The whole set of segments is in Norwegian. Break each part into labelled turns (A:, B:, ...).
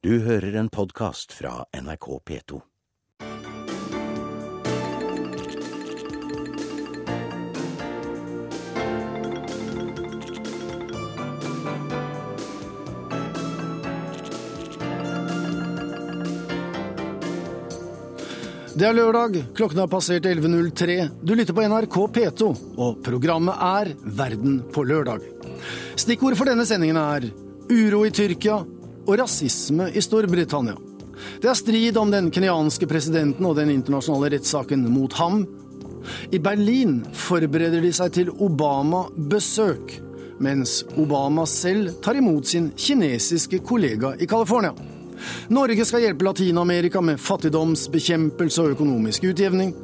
A: Du hører en podkast fra NRK P2.
B: Det er lørdag, klokken har passert 11.03. Du lytter på NRK P2, og programmet er Verden på lørdag. Stikkord for denne sendingen er uro i Tyrkia og rasisme i Storbritannia. Det er strid om den kenyanske presidenten og den internasjonale rettssaken mot ham. I Berlin forbereder de seg til Obama-besøk, mens Obama selv tar imot sin kinesiske kollega i California. Norge skal hjelpe Latin-Amerika med fattigdomsbekjempelse og økonomisk utjevning,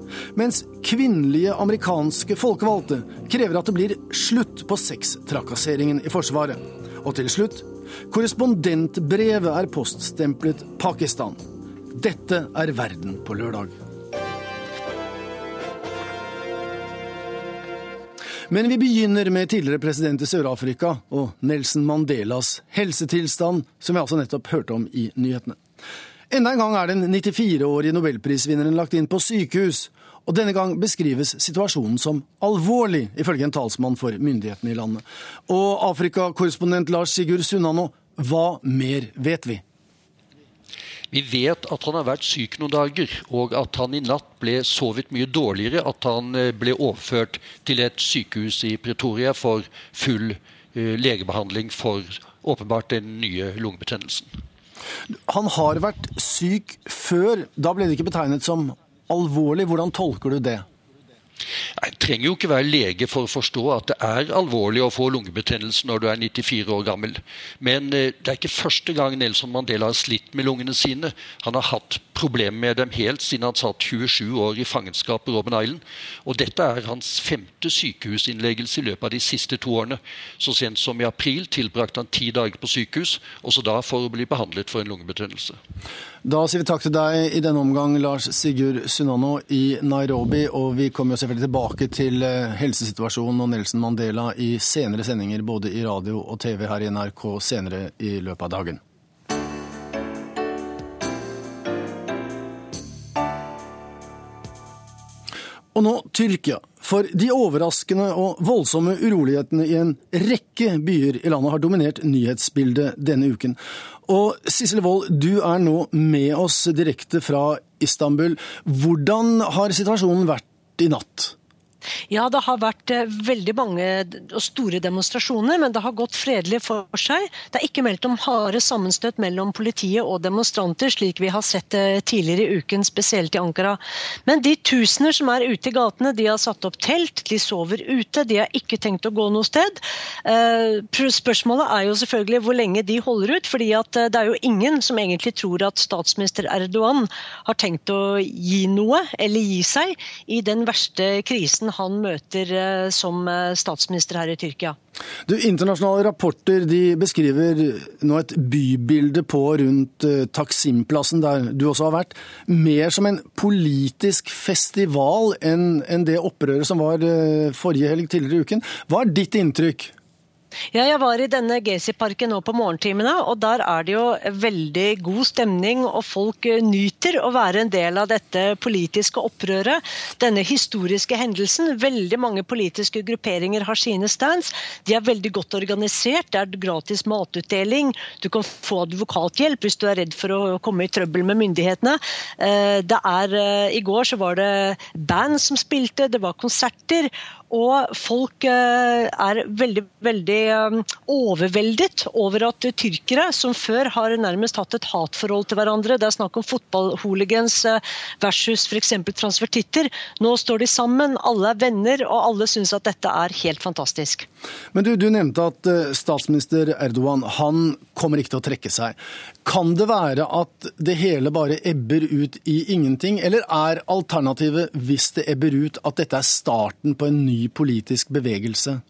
B: mens kvinnelige amerikanske folkevalgte krever at det blir slutt på sextrakasseringen i Forsvaret. Og til slutt korrespondentbrevet er poststemplet Pakistan. Dette er Verden på lørdag. Men vi begynner med tidligere president i Sør-Afrika og Nelson Mandelas helsetilstand, som vi altså nettopp hørte om i nyhetene. Enda en gang er den 94-årige nobelprisvinneren lagt inn på sykehus, og denne gang beskrives situasjonen som alvorlig, ifølge en talsmann for myndighetene i landet. Og Afrikakorrespondent Lars Sigurd Sunnano, hva mer vet vi?
C: Vi vet at han har vært syk noen dager, og at han i natt ble sovet mye dårligere. At han eh, ble overført til et sykehus i Pretoria for full eh, legebehandling for åpenbart den nye lungebetennelsen.
B: Han har vært syk før. Da ble det ikke betegnet som alvorlig. Hvordan tolker du det?
C: Jeg trenger jo ikke være lege for å forstå at det er alvorlig å få lungebetennelse når du er 94 år gammel. Men eh, det er ikke første gang Nelson Mandela har slitt med lungene sine. Han har hatt problemer med dem helt siden han satt 27 år i fangenskap på Robben Island. Og dette er hans femte sykehusinnleggelse i løpet av de siste to årene. Så sent som i april tilbrakte han ti dager på sykehus, også da for å bli behandlet for en lungebetennelse.
B: Da sier vi takk til deg i denne omgang, Lars Sigurd Sunano i Nairobi. Og vi kommer jo selvfølgelig tilbake til eh, helsesituasjonen og Nelson Mandela i senere sendinger, både i radio og TV her i NRK senere i løpet av dagen. Og nå Tyrkia. For de overraskende og voldsomme urolighetene i en rekke byer i landet har dominert nyhetsbildet denne uken. Og Sissel Wold, du er nå med oss direkte fra Istanbul. Hvordan har situasjonen vært i natt?
D: Ja, det har vært eh, veldig mange og store demonstrasjoner, men det har gått fredelig for seg. Det er ikke meldt om harde sammenstøt mellom politiet og demonstranter, slik vi har sett eh, tidligere i uken, spesielt i Ankara. Men de tusener som er ute i gatene, de har satt opp telt, de sover ute, de har ikke tenkt å gå noe sted. Eh, spørsmålet er jo selvfølgelig hvor lenge de holder ut, fordi det er jo ingen som egentlig tror at statsminister Erdogan har tenkt å gi noe, eller gi seg, i den verste krisen han møter eh, som eh, statsminister her i Tyrkia.
B: Du, Internasjonale rapporter beskriver nå et bybilde på rundt eh, Taksim-plassen, der du også har vært, mer som en politisk festival enn det opprøret som var forrige helg tidligere i uken. Hva er ditt inntrykk?
D: Ja, jeg var i denne Gezi-parken nå på morgentimene, og der er det jo veldig god stemning. Og folk eh, nyter å være en del av dette politiske opprøret. Denne historiske hendelsen. Veldig mange politiske grupperinger har sine stands. De er veldig godt organisert. Det er gratis matutdeling. Du kan få advokathjelp hvis du er redd for å komme i trøbbel med myndighetene. Eh, er, eh, I går så var det band som spilte, det var konserter. Og folk eh, er veldig, veldig eh, overveldet over at tyrkere, som før har nærmest hatt et hatforhold til hverandre, det er snakk om fotballhooligans eh, versus f.eks. transvertitter, nå står de sammen, alle er venner, og alle syns at dette er helt fantastisk.
B: Men du, du nevnte at statsminister Erdogan han kommer ikke til å trekke seg. Kan det være at det hele bare ebber ut i ingenting, eller er alternativet, hvis det ebber ut, at dette er starten på en ny politisk bevegelse?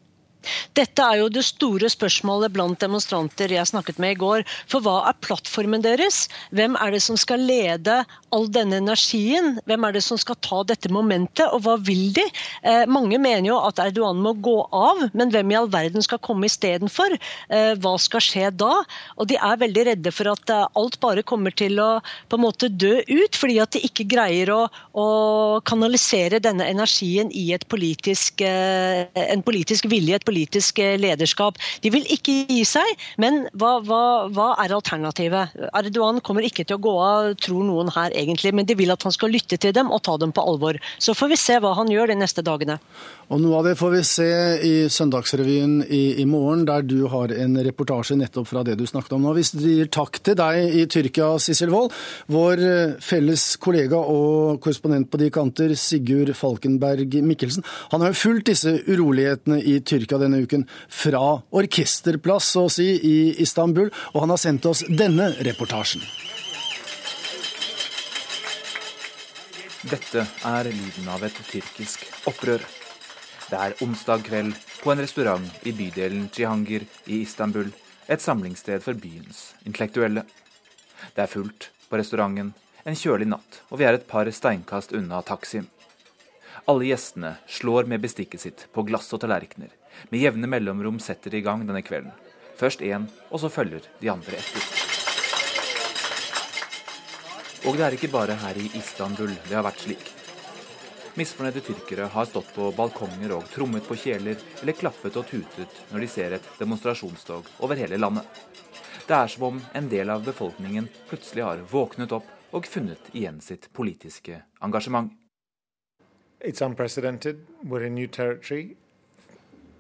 D: Dette er jo det store spørsmålet blant demonstranter jeg snakket med i går. For hva er plattformen deres? Hvem er det som skal lede all denne energien? Hvem er det som skal ta dette momentet, og hva vil de? Eh, mange mener jo at Erdogan må gå av, men hvem i all verden skal komme istedenfor? Eh, hva skal skje da? Og de er veldig redde for at eh, alt bare kommer til å på en måte dø ut, fordi at de ikke greier å, å kanalisere denne energien i et politisk, eh, en politisk vilje, et politisk eh, lederskap. De vil ikke gi seg, men hva, hva, hva er alternativet? Erdogan kommer ikke til å gå av, tror noen her egentlig, men de vil at han skal lytte til dem og ta dem på alvor. Så får vi se hva han gjør de neste dagene.
B: Og Noe av det får vi se i Søndagsrevyen i, i morgen, der du har en reportasje nettopp fra det du snakket om nå. Vi gir takk til deg i Tyrkia, Sissel Wold. Vår eh, felles kollega og korrespondent på de kanter, Sigurd Falkenberg Mikkelsen, han har jo fulgt disse urolighetene i Tyrkia denne uken fra orkesterplass, så å si, i Istanbul, og han har sendt oss denne reportasjen.
E: Dette er lyden av et tyrkisk opprør. Det er onsdag kveld på en restaurant i bydelen Cihangir i Istanbul, et samlingssted for byens intellektuelle. Det er fullt på restauranten en kjølig natt, og vi er et par steinkast unna Taksim. Alle gjestene slår med bestikket sitt på glass og tallerkener. Med jevne mellomrom setter de i gang denne kvelden. Først én, og så følger de andre etter. Og det er ikke bare her i Istanbul det har vært slik. Misfornøyde tyrkere har stått på balkonger og trommet på kjeler eller klappet og tutet når de ser et demonstrasjonstog over hele landet. Det er som om en del av befolkningen plutselig har våknet opp og funnet igjen sitt politiske engasjement.
F: It's unprecedented. We're in new territory.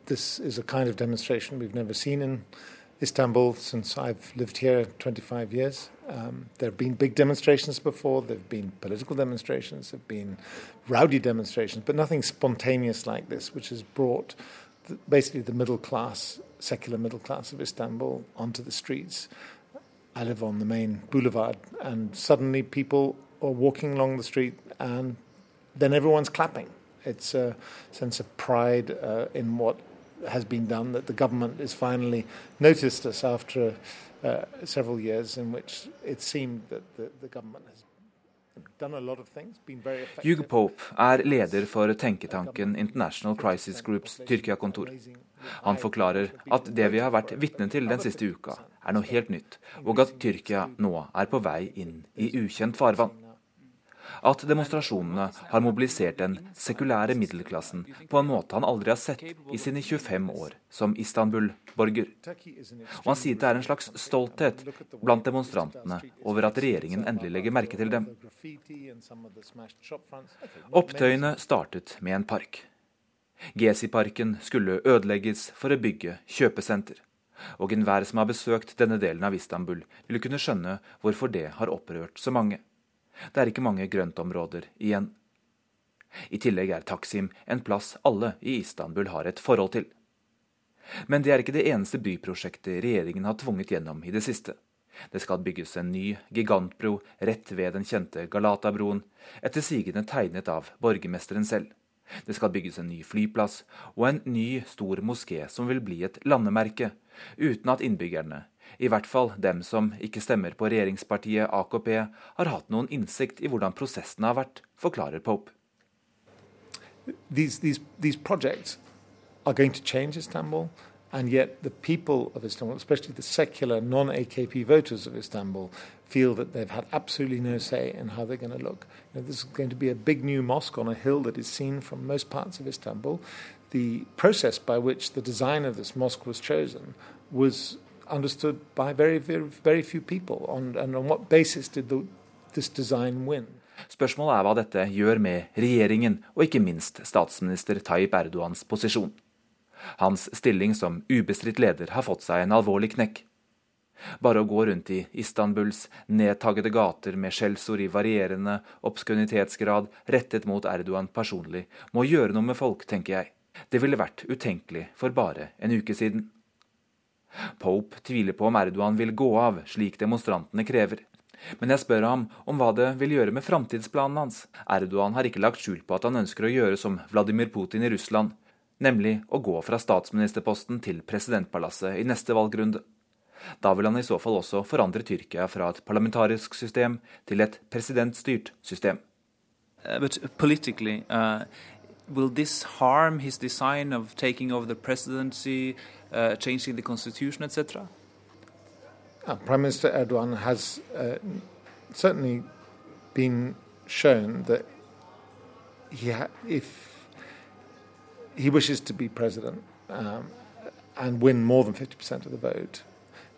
F: This is a kind of demonstration we've never seen in Istanbul since I've lived here 25 years. Um, there have been big demonstrations before, there have been political demonstrations, there have been rowdy demonstrations, but nothing spontaneous like this, which has brought the, basically the middle class, secular middle class of Istanbul onto the streets. I live on the main boulevard, and suddenly people are walking along the street, and then everyone's clapping. It's a sense of pride uh, in what has been done, that the government has finally noticed us after uh, several years in which it seemed that the, the government has
E: Hugh Pope er leder for tenketanken International Crisis Groups Tyrkia-kontor. Han forklarer at det vi har vært vitne til den siste uka, er noe helt nytt, og at Tyrkia nå er på vei inn i ukjent farvann at demonstrasjonene har mobilisert den sekulære middelklassen på en måte han aldri har sett i sine 25 år som Istanbul-borger. Og han sier det er en slags stolthet blant demonstrantene over at regjeringen endelig legger merke til dem. Opptøyene startet med en park. Gezi-parken skulle ødelegges for å bygge kjøpesenter. Og enhver som har besøkt denne delen av Istanbul, vil kunne skjønne hvorfor det har opprørt så mange. Det er ikke mange grøntområder igjen. I tillegg er Taksim en plass alle i Istanbul har et forhold til. Men det er ikke det eneste byprosjektet regjeringen har tvunget gjennom i det siste. Det skal bygges en ny gigantbro rett ved den kjente Galata-broen, etter sigende tegnet av borgermesteren selv. Det skal bygges en ny flyplass og en ny, stor moské som vil bli et landemerke, uten at innbyggerne i hvert fall dem som ikke stemmer på regjeringspartiet AKP, har hatt noen innsikt i hvordan prosessen har vært, forklarer Pope.
F: These, these, these projects Istanbul, and yet the people non-AKP voters of Istanbul, feel that they've had absolutely no say in how they're going to look. You know, this is going to be a big new mosque on a hill that is seen from most parts of Istanbul. The process by which the design of this mosque was chosen was understood by very, very, very few people. On, and on what basis did the, this design win?
E: Spørsmålet er hva dette gjør med regjeringen, og ikke minst statsminister Tayyip Erdogans posisjon. Hans stilling som ubestridt leder har fått seg en alvorlig knekk. Bare å gå rundt i Istanbuls nedtaggede gater med skjellsord i varierende obskønitetsgrad rettet mot Erdogan personlig, må gjøre noe med folk, tenker jeg. Det ville vært utenkelig for bare en uke siden. Pope tviler på om Erdogan vil gå av, slik demonstrantene krever. Men jeg spør ham om hva det vil gjøre med framtidsplanen hans. Erdogan har ikke lagt skjul på at han ønsker å gjøre som Vladimir Putin i Russland. nemlig å gå fra statsministerposten til presidentpalasset i neste valgrunde. Da vil han i så fall også forandre Tyrkia fra et parlamentarisk system til et presidentstyrt system.
G: Uh, will this harm his design of taking over the presidency, uh, changing the constitution, etc.?
F: Uh, Prime Minister Erdogan has uh, certainly been shown that he if he wishes to be president um, and win more than 50% of the vote,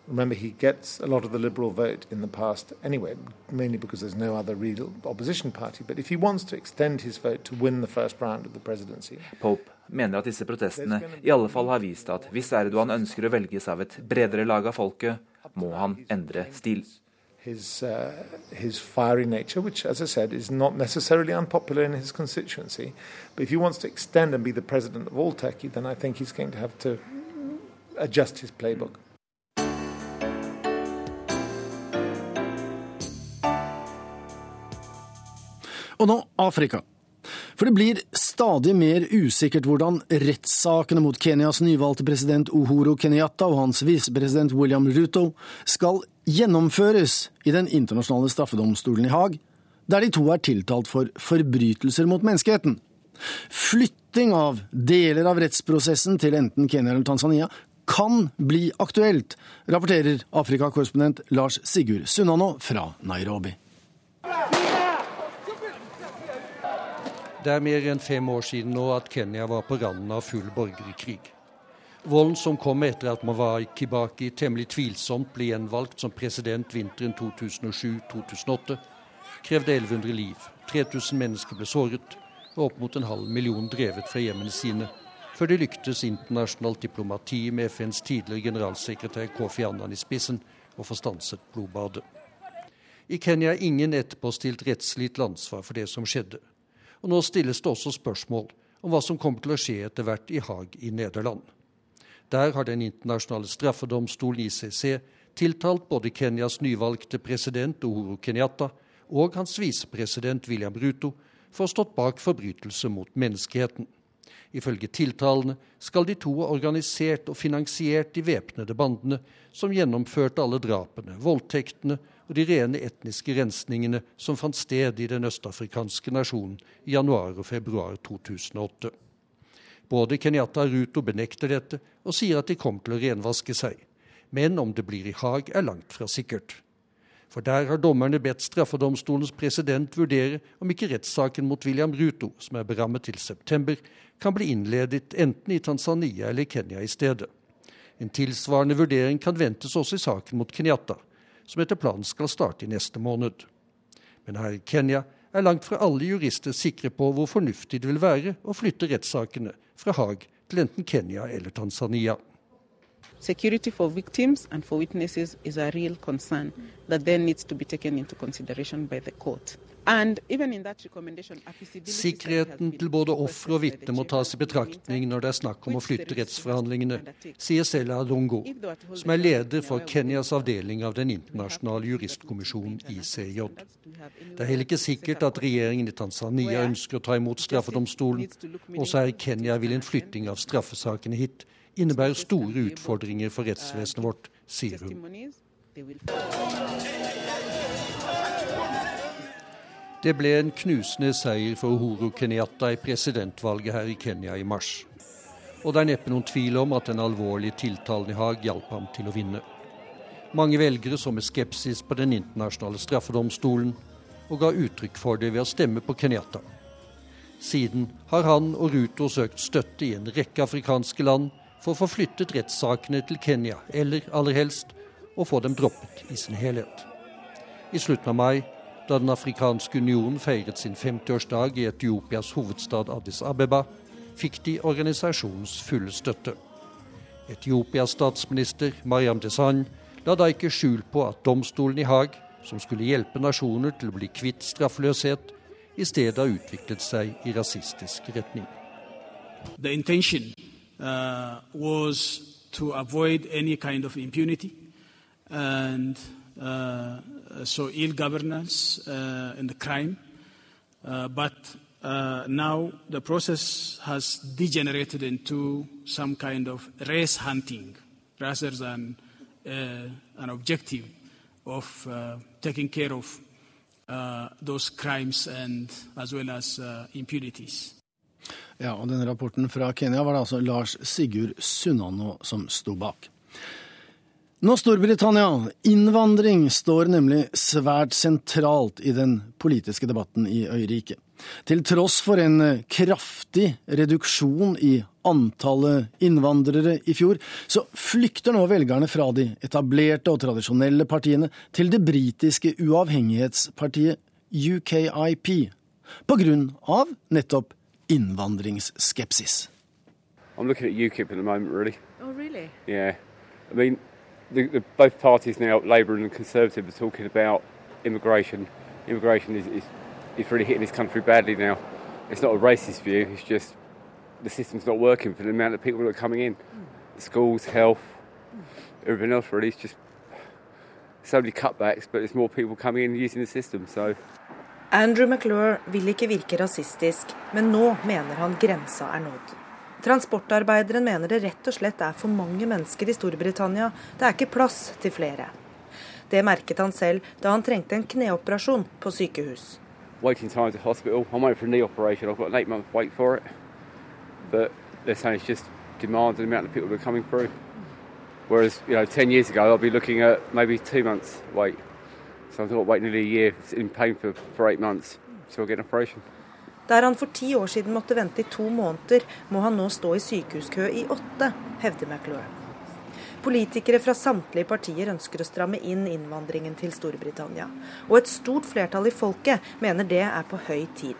F: Remember, he gets a lot of the Liberal vote in the past anyway, mainly because there's no other real opposition party. But if he wants to extend his vote to win the first round of the presidency
E: Pope mener at disse protestene i alle fall har vist at hvis Erdogan ønsker å velges av et bredere lag av folket, må han endre stil.
F: His, uh, his fiery nature, which, as I said, is not necessarily unpopular in his constituency. But if he wants to extend and be the president of all Turkey, then I think he's going to have to adjust his playbook.
B: Og nå Afrika. For det blir stadig mer usikkert hvordan rettssakene mot Kenyas nyvalgte president Uhuru Kenyatta og hans visepresident William Ruto skal gjennomføres i Den internasjonale straffedomstolen i Haag, der de to er tiltalt for forbrytelser mot menneskeheten. Flytting av deler av rettsprosessen til enten Kenya eller Tanzania kan bli aktuelt, rapporterer Afrikakorrespondent Lars Sigurd Sunnanå fra Nairobi.
C: Det er mer enn fem år siden nå at Kenya var på randen av full borgerkrig. Volden som kom etter at Mawai Kibaki temmelig tvilsomt ble gjenvalgt som president vinteren 2007-2008, krevde 1100 liv, 3000 mennesker ble såret og opp mot en halv million drevet fra hjemmene sine, før det lyktes internasjonalt diplomati med FNs tidligere generalsekretær Kofi Annan i spissen å få stanset blodbadet. I Kenya er ingen etterpåstilt rettslig til ansvar for det som skjedde. Og nå stilles det også spørsmål om hva som kommer til å skje etter hvert i Haag i Nederland. Der har Den internasjonale straffedomstolen ICC tiltalt både Kenyas nyvalgte president Uhuru Kenyatta og hans visepresident William Ruto for å ha stått bak forbrytelser mot menneskeheten. Ifølge tiltalene skal de to ha organisert og finansiert de væpnede bandene som gjennomførte alle drapene, voldtektene og de rene etniske rensningene som fant sted i den østafrikanske nasjonen i januar og februar 2008. Både Kenyatta og Ruto benekter dette og sier at de kommer til å renvaske seg. Men om det blir i Haag, er langt fra sikkert. For der har dommerne bedt straffedomstolens president vurdere om ikke rettssaken mot William Ruto, som er berammet til september, kan bli innledet enten i Tanzania eller Kenya i stedet. En tilsvarende vurdering kan ventes også i saken mot Kenyatta, som etter planen skal starte i neste måned. Men her i Kenya er langt fra alle jurister sikre på hvor fornuftig det vil være å flytte rettssakene fra Haag til enten Kenya eller Tanzania.
H: Security for victims and for witnesses is a real concern that then needs to be taken into consideration by the court.
C: Sikkerheten til både offer og vitne må tas i betraktning når det er snakk om å flytte rettsforhandlingene, sier Sela Lungo, som er leder for Kenyas avdeling av Den internasjonale juristkommisjonen, ICJ. Det er heller ikke sikkert at regjeringen i Tanzania ønsker å ta imot straffedomstolen. Også her i Kenya vil en flytting av straffesakene hit innebære store utfordringer for rettsvesenet vårt, sier hun. Det ble en knusende seier for Uhuru Kenyatta i presidentvalget her i Kenya i mars. Og det er neppe noen tvil om at den alvorlige tiltalen i Haag hjalp ham til å vinne. Mange velgere så med skepsis på Den internasjonale straffedomstolen, og ga uttrykk for det ved å stemme på Kenyatta. Siden har han og Ruto søkt støtte i en rekke afrikanske land for å få flyttet rettssakene til Kenya, eller aller helst å få dem droppet i sin helhet. I slutten av mai da Den afrikanske union feiret sin 50-årsdag i Etiopias hovedstad Addis Abeba, fikk de organisasjonens fulle støtte. Etiopias statsminister Mariam Desan la da ikke skjul på at domstolen i Haag, som skulle hjelpe nasjoner til å bli kvitt straffløshet, i stedet har utviklet seg i rasistisk retning.
I: The intention uh, was to avoid any kind and so ill governance uh, and crime. Uh, but Uh, now the process has degenerated into some kind of race hunting rather than uh, an objective of uh, taking care of uh, those crimes and as well as uh, impunities.
B: Ja, og denne Rapporten fra Kenya var det altså Lars Sigurd Sunano som sto bak. Nå Storbritannia. Innvandring står nemlig svært sentralt i den politiske debatten i øyriket. Til tross for en kraftig reduksjon i antallet innvandrere i fjor, så flykter nå velgerne fra de etablerte og tradisjonelle partiene til det britiske uavhengighetspartiet UKIP, på grunn av nettopp innvandringsskepsis.
J: I'm looking at UKIP at the moment, really.
K: Oh, really?
J: Yeah. I mean, the, the, both parties now, Labour and Conservative, are talking about immigration. Immigration is, is, is really hitting this country badly now. It's not a racist view, it's just the system's not working for the amount of people that are coming in. Schools, health, everything else really. It's just so many cutbacks, but there's more people coming in using the system, so
K: Andrew McClure vil ikke virke rasistisk, men nå mener han grensa er nådd. Transportarbeideren mener det rett og slett er for mange mennesker i Storbritannia. Det er ikke plass til flere. Det merket han selv da han trengte en kneoperasjon på sykehus.
J: Whereas, you know, 10 years ago, I'd be looking at maybe two months wait. So I thought, wait nearly a year in pain for, for eight months so I'll get an operation.
K: Der han for ti år siden måtte vente i to måneder, må han nå stå i sykehuskø i åtte, hevder McClure. Politikere fra samtlige partier ønsker å stramme inn innvandringen til Storbritannia. Og et stort flertall i folket mener det er på høy tid.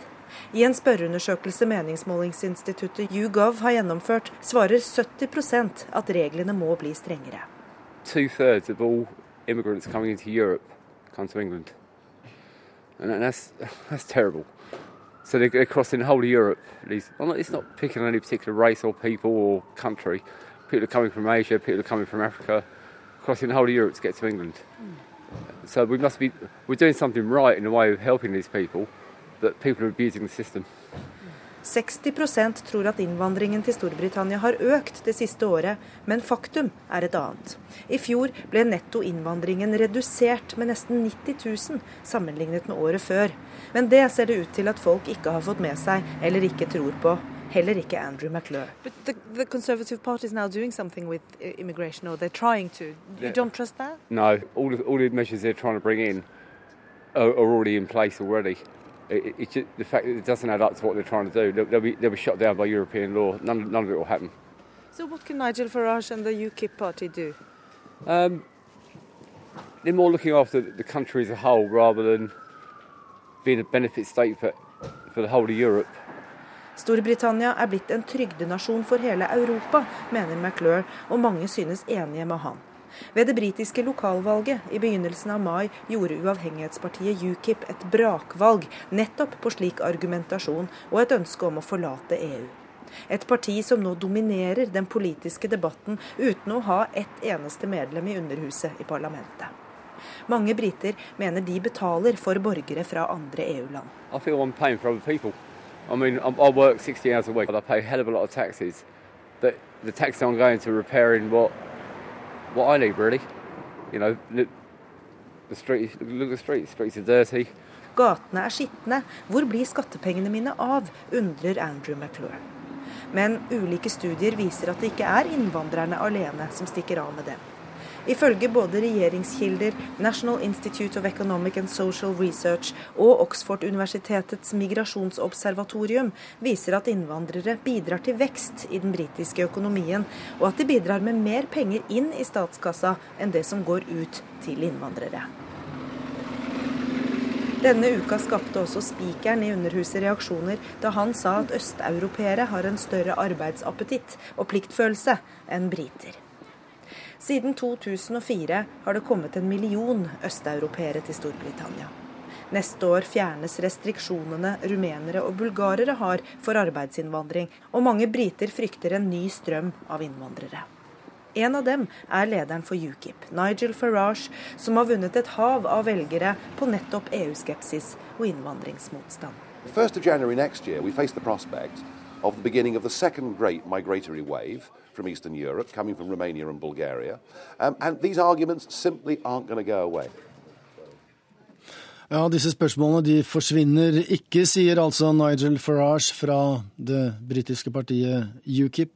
K: I en spørreundersøkelse meningsmålingsinstituttet YouGov har gjennomført, svarer 70% at reglene må bli strengere.
J: Of all immigrants coming into Europe come to England. And that's, that's terrible. So they're, crossing the whole of Europe. It's not picking any particular race or people or country. People are coming from Asia, people are coming from Africa, crossing the whole of Europe to get to England. So we must be, we're doing something right in a way of helping these people, but people are abusing the system.
K: 60% tror at innvandringen til Storbritannia har økt det siste året, men faktum er et annet. I fjor ble nettoinnvandringen redusert med nesten 90 000 sammenlignet med året før. Men det ser det ut til at folk ikke har fått med seg, eller ikke tror på. Heller ikke Andrew McClure.
L: But the, the Conservative Party is now doing something with uh, immigration, or they're trying to. You don't trust that?
J: No, all the, all the measures they're trying to bring in are, are already in place already. It, it, the fact that it doesn't add up to what they're trying to do. They'll, they'll, be, they'll be shut down by European law. None, none of it will happen.
L: So what can Nigel Farage and the UKIP party do?
J: Um, they're more looking after the country as a whole rather than being a benefit state for, for the whole of Europe.
K: Storbritannia er blitt en trygdenasjon for hele Europa, mener McClure, og mange synes enige med han. Ved det britiske lokalvalget i begynnelsen av mai gjorde uavhengighetspartiet UKIP et brakvalg nettopp på slik argumentasjon og et ønske om å forlate EU. Et parti som nå dominerer den politiske debatten uten å ha ett eneste medlem i Underhuset i parlamentet. Mange briter mener de betaler for borgere fra andre EU-land.
J: I mean, I work 60 hours a week, I pay a hell of a lot of taxes. But the tax I'm going to repairing what what I need, really. You know, look, the street, look the streets. Streets are dirty.
K: Gatene er skitne. Hvor blir skattepengene mine av? undrer Andrew McClure. Men ulike studier viser at det ikke er innvandrerne alene som stikker av med dem. Ifølge både regjeringskilder, National Institute of Economic and Social Research og Oxford-universitetets migrasjonsobservatorium viser at innvandrere bidrar til vekst i den britiske økonomien, og at de bidrar med mer penger inn i statskassa enn det som går ut til innvandrere. Denne uka skapte også spikeren i Underhuset reaksjoner da han sa at østeuropeere har en større arbeidsappetitt og pliktfølelse enn briter. Siden 2004 har det kommet en million østeuropeere til Storbritannia. Neste år fjernes restriksjonene rumenere og bulgarere har for arbeidsinnvandring, og mange briter frykter en ny strøm av innvandrere. En av dem er lederen for UKIP, Nigel Farage, som har vunnet et hav av velgere på nettopp EU-skepsis og innvandringsmotstand.
M: 1st of January next year, we face the prospect of the beginning of the second great migratory wave from Eastern Europe, coming from Romania and Bulgaria. Um, and these arguments simply aren't going to go away.
B: Ja, disse spørsmålene de forsvinner ikke, sier altså Nigel Farage fra det britiske partiet UKIP.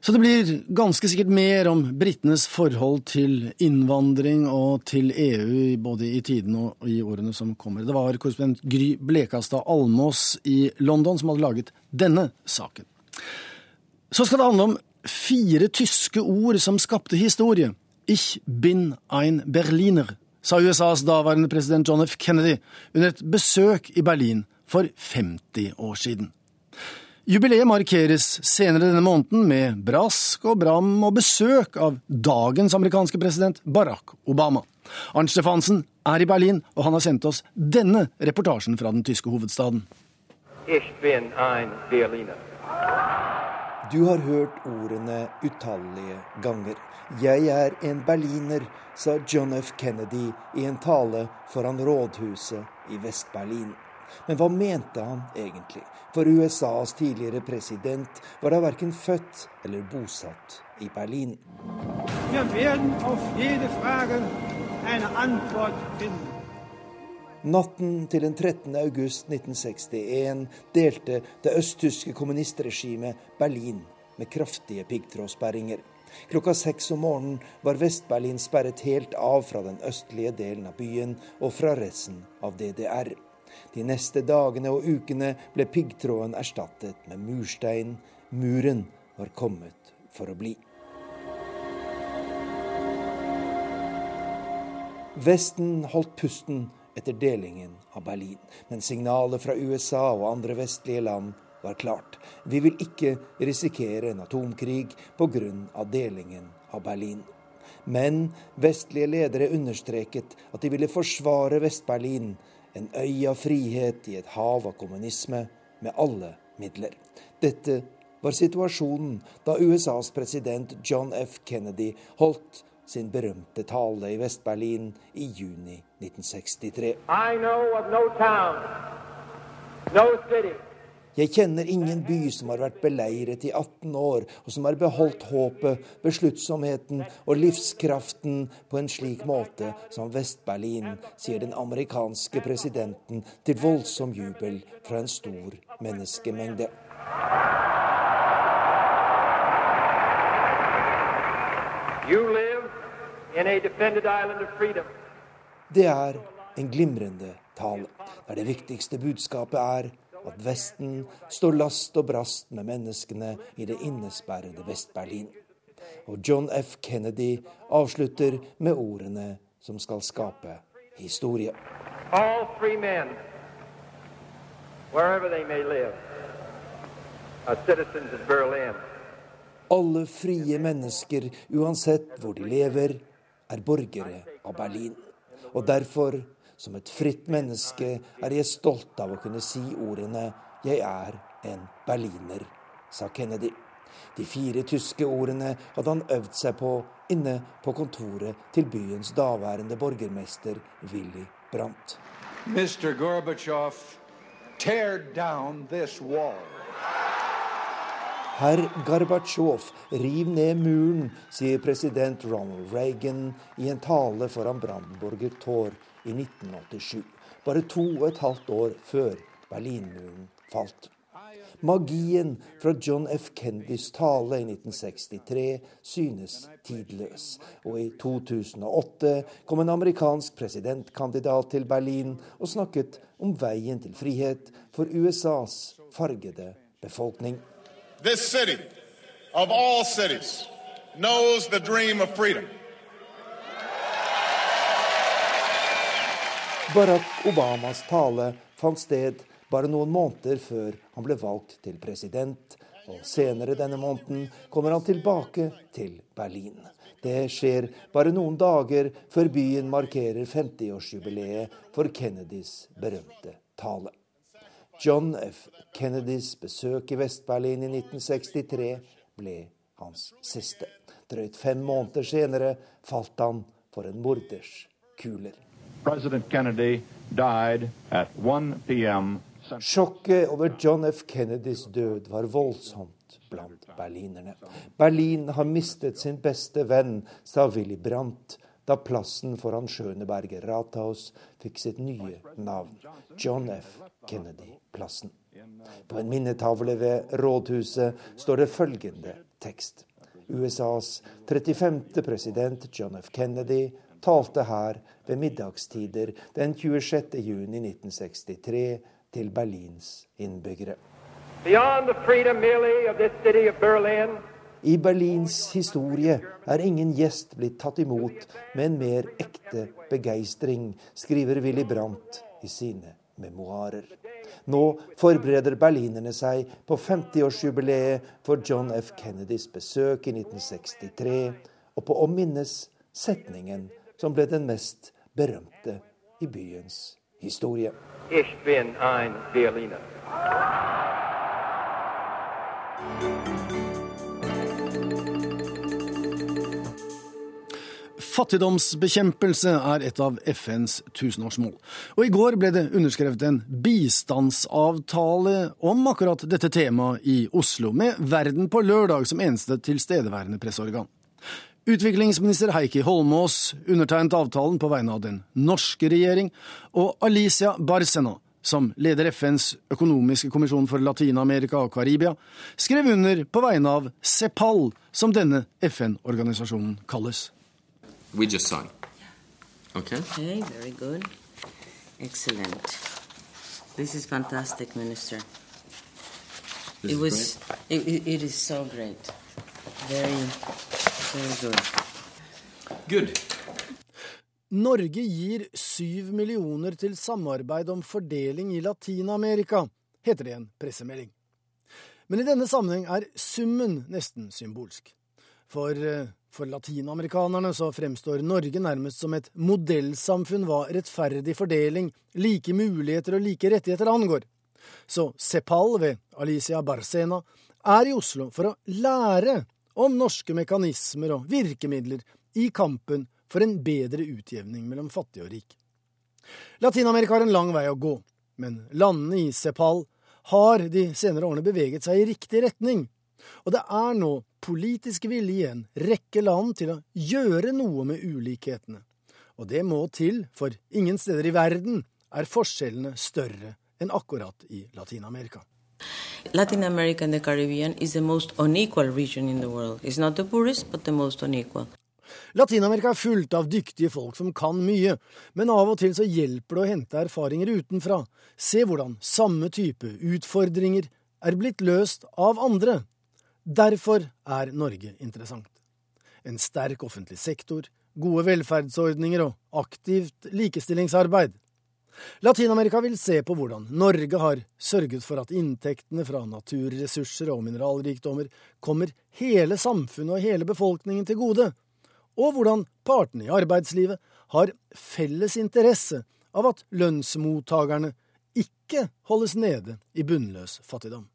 B: Så det blir ganske sikkert mer om britenes forhold til innvandring og til EU både i tiden og i årene som kommer. Det var korrespondent Gry Blekastad Almås i London som hadde laget denne saken. Så skal det handle om fire tyske ord som skapte historie. Ich bin ein Berliner, sa USAs daværende president John F. Kennedy under et besøk i Berlin for 50 år siden. Jubileet markeres senere denne måneden med brask og bram og besøk av dagens amerikanske president Barack Obama. Arnt Stefansen er i Berlin, og han har sendt oss denne reportasjen fra den tyske hovedstaden.
N: Du har hørt ordene utallige ganger. Jeg er en berliner, sa John F. Kennedy i en tale foran rådhuset i Vest-Berlin. Men hva mente han egentlig? For USAs tidligere president var da verken født eller bosatt i Berlin. Natten til den 13. august 1961 delte det østtyske kommunistregimet Berlin med kraftige piggtrådsperringer. Klokka seks om morgenen var Vest-Berlin sperret helt av fra den østlige delen av byen og fra resten av DDR. De neste dagene og ukene ble piggtråden erstattet med murstein. Muren var kommet for å bli. Vesten holdt pusten etter delingen av Berlin, men signalet fra USA og andre vestlige land var klart. Vi vil ikke risikere en atomkrig pga. delingen av Berlin. Men vestlige ledere understreket at de ville forsvare Vest-Berlin en øy av frihet i et hav av kommunisme med alle midler. Dette var situasjonen da USAs president John F. Kennedy holdt sin berømte tale i Vest-Berlin i juni 1963. I know of no town, no city, jeg kjenner ingen by som har vært beleiret i 18 år, og som har beholdt håpet, besluttsomheten og livskraften på en slik måte som Vest-Berlin, sier den amerikanske presidenten til voldsom jubel fra en stor menneskemengde. Det er en glimrende tale, der det viktigste budskapet er at Vesten står last og brast med menneskene i det innesperrede Vest-Berlin. Og John F. Kennedy avslutter med ordene som skal skape historie. All three men, wherever they may live, are citizens of Berlin. Alle frie mennesker, uansett hvor de lever, er borgere av Berlin. Og derfor som et fritt menneske er jeg stolt av å kunne si ordene 'Jeg er en berliner', sa Kennedy. De fire tyske ordene hadde han øvd seg på inne på kontoret til byens daværende borgermester Willy Brandt. Mr. Gorbachev, tear down this wall. Herr Gorbatsjov, riv ned muren, sier president Ronald Reagan i en tale foran Brandenburger Tor i 1987, bare to og et halvt år før Berlinmuren falt. Magien fra John F. Kendys tale i 1963 synes tidløs, og i 2008 kom en amerikansk presidentkandidat til Berlin og snakket om veien til frihet for USAs fargede befolkning. This city, of all cities, knows dream of freedom. Barack Obamas tale fant sted bare noen måneder før han ble valgt til president, og senere denne måneden kommer han tilbake til Berlin. Det skjer bare noen dager før byen markerer 50-årsjubileet for Kennedys berømte tale. John F. Kennedys besøk i Vest-Berlin i 1963 ble hans siste. Drøyt fem måneder senere falt han for en morders kuler.
O: President Kennedy died at 1 p.m.
N: Sjokket over John F. Kennedys død var voldsomt blant berlinerne. Berlin har mistet sin beste venn, sa Willy Brandt da plassen foran Schøneberger Rathaus fikk sitt nye navn, John F. Kennedy-plassen. På en minnetavle ved rådhuset står det følgende tekst. USAs 35. president John F. Kennedy talte her ved middagstider den 26. juni 1963 til Berlins innbyggere. I Berlins historie er ingen gjest blitt tatt imot med en mer ekte begeistring, skriver Willy Brandt i sine memoarer. Nå forbereder berlinerne seg på 50-årsjubileet for John F. Kennedys besøk i 1963, og på å minnes setningen som ble den mest berømte i byens historie. Ich bin ein Berliner.
B: Fattigdomsbekjempelse er et av FNs tusenårsmål. Og i går ble det underskrevet en bistandsavtale om akkurat dette temaet i Oslo, med Verden på lørdag som eneste tilstedeværende presseorgan. Utviklingsminister Heikki Holmås undertegnet avtalen på vegne av den norske regjering, og Alicia Barcena, som leder FNs økonomiske kommisjon for Latin-Amerika og Karibia, skrev under på vegne av CEPAL, som denne FN-organisasjonen kalles.
O: We just signed. Okay? Okay, very good. Excellent. This is fantastic, Minister. This it was. It, it is so great. Very, very good.
B: Good. Norge gir syv millioner til samarbeid om fordeling i Latin-Amerika, heter det i en pressemelding. Men i denne sammenheng er summen nesten symbolsk. For eh, for latinamerikanerne så fremstår Norge nærmest som et modellsamfunn hva rettferdig fordeling, like muligheter og like rettigheter angår. Så CEPAL ved Alicia Barcena er i Oslo for å lære om norske mekanismer og virkemidler i kampen for en bedre utjevning mellom fattig og rik. Latin-Amerika har en lang vei å gå, men landene i CEPAL har de senere årene beveget seg i riktig retning. Og det er nå politisk vilje i en rekke land til å gjøre noe med ulikhetene. Og det må til, for ingen steder i verden er forskjellene større enn akkurat i Latin-Amerika.
O: Latin America and the Caribbean is the most unequal region in the world. It's not the poorest, but the most unequal.
B: Latin-Amerika er fullt av dyktige folk som kan mye, men av og til så hjelper det å hente erfaringer utenfra, se hvordan samme type utfordringer er blitt løst av andre, Derfor er Norge interessant. En sterk offentlig sektor, gode velferdsordninger og aktivt likestillingsarbeid. Latin-Amerika vil se på hvordan Norge har sørget for at inntektene fra naturressurser og mineralrikdommer kommer hele samfunnet og hele befolkningen til gode, og hvordan partene i arbeidslivet har felles interesse av at lønnsmottakerne ikke holdes nede i bunnløs fattigdom.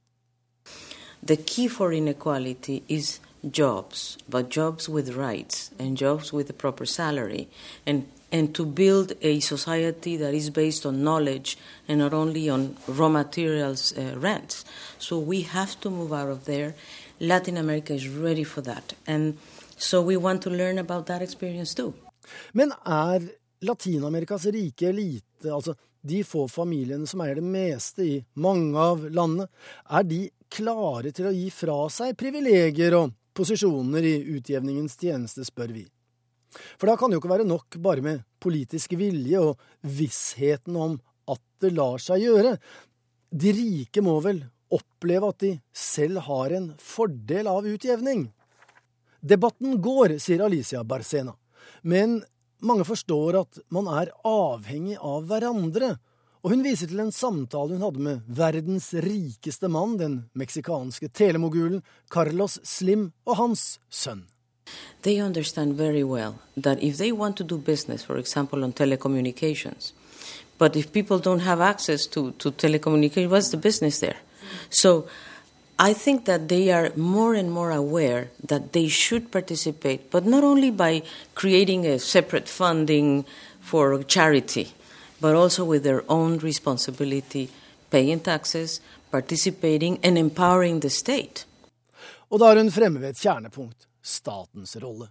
O: The key for inequality is jobs, but jobs with rights and jobs with a proper salary, and and to build a society that is based on knowledge and not only on raw materials uh, rents. So we have to move out of there. Latin America is ready for that, and so we want to learn about that experience too.
B: Men er Latin-Amerikas rike elite, altså de få familiene som eier det meste i mange av landene, er de klare til å gi fra seg privilegier og posisjoner i utjevningens tjeneste, spør vi. For da kan det jo ikke være nok bare med politisk vilje og vissheten om at det lar seg gjøre. De rike må vel oppleve at de selv har en fordel av utjevning? Debatten går, sier Alicia Barcena, men mange forstår at man er avhengig av hverandre, og hun viser til en samtale hun hadde med verdens rikeste mann, den meksikanske telemogulen Carlos Slim og hans sønn.
O: They understand very well that if they want to do business, for example, on telecommunications, but if people don't have access to, to telecommunications, what's the business there? So I think that they are more and more aware that they should participate, but not only by creating a separate funding for charity, but also with their own responsibility paying taxes, participating, and empowering the state.
B: Og da er hun fremme ved et kjernepunkt statens rolle.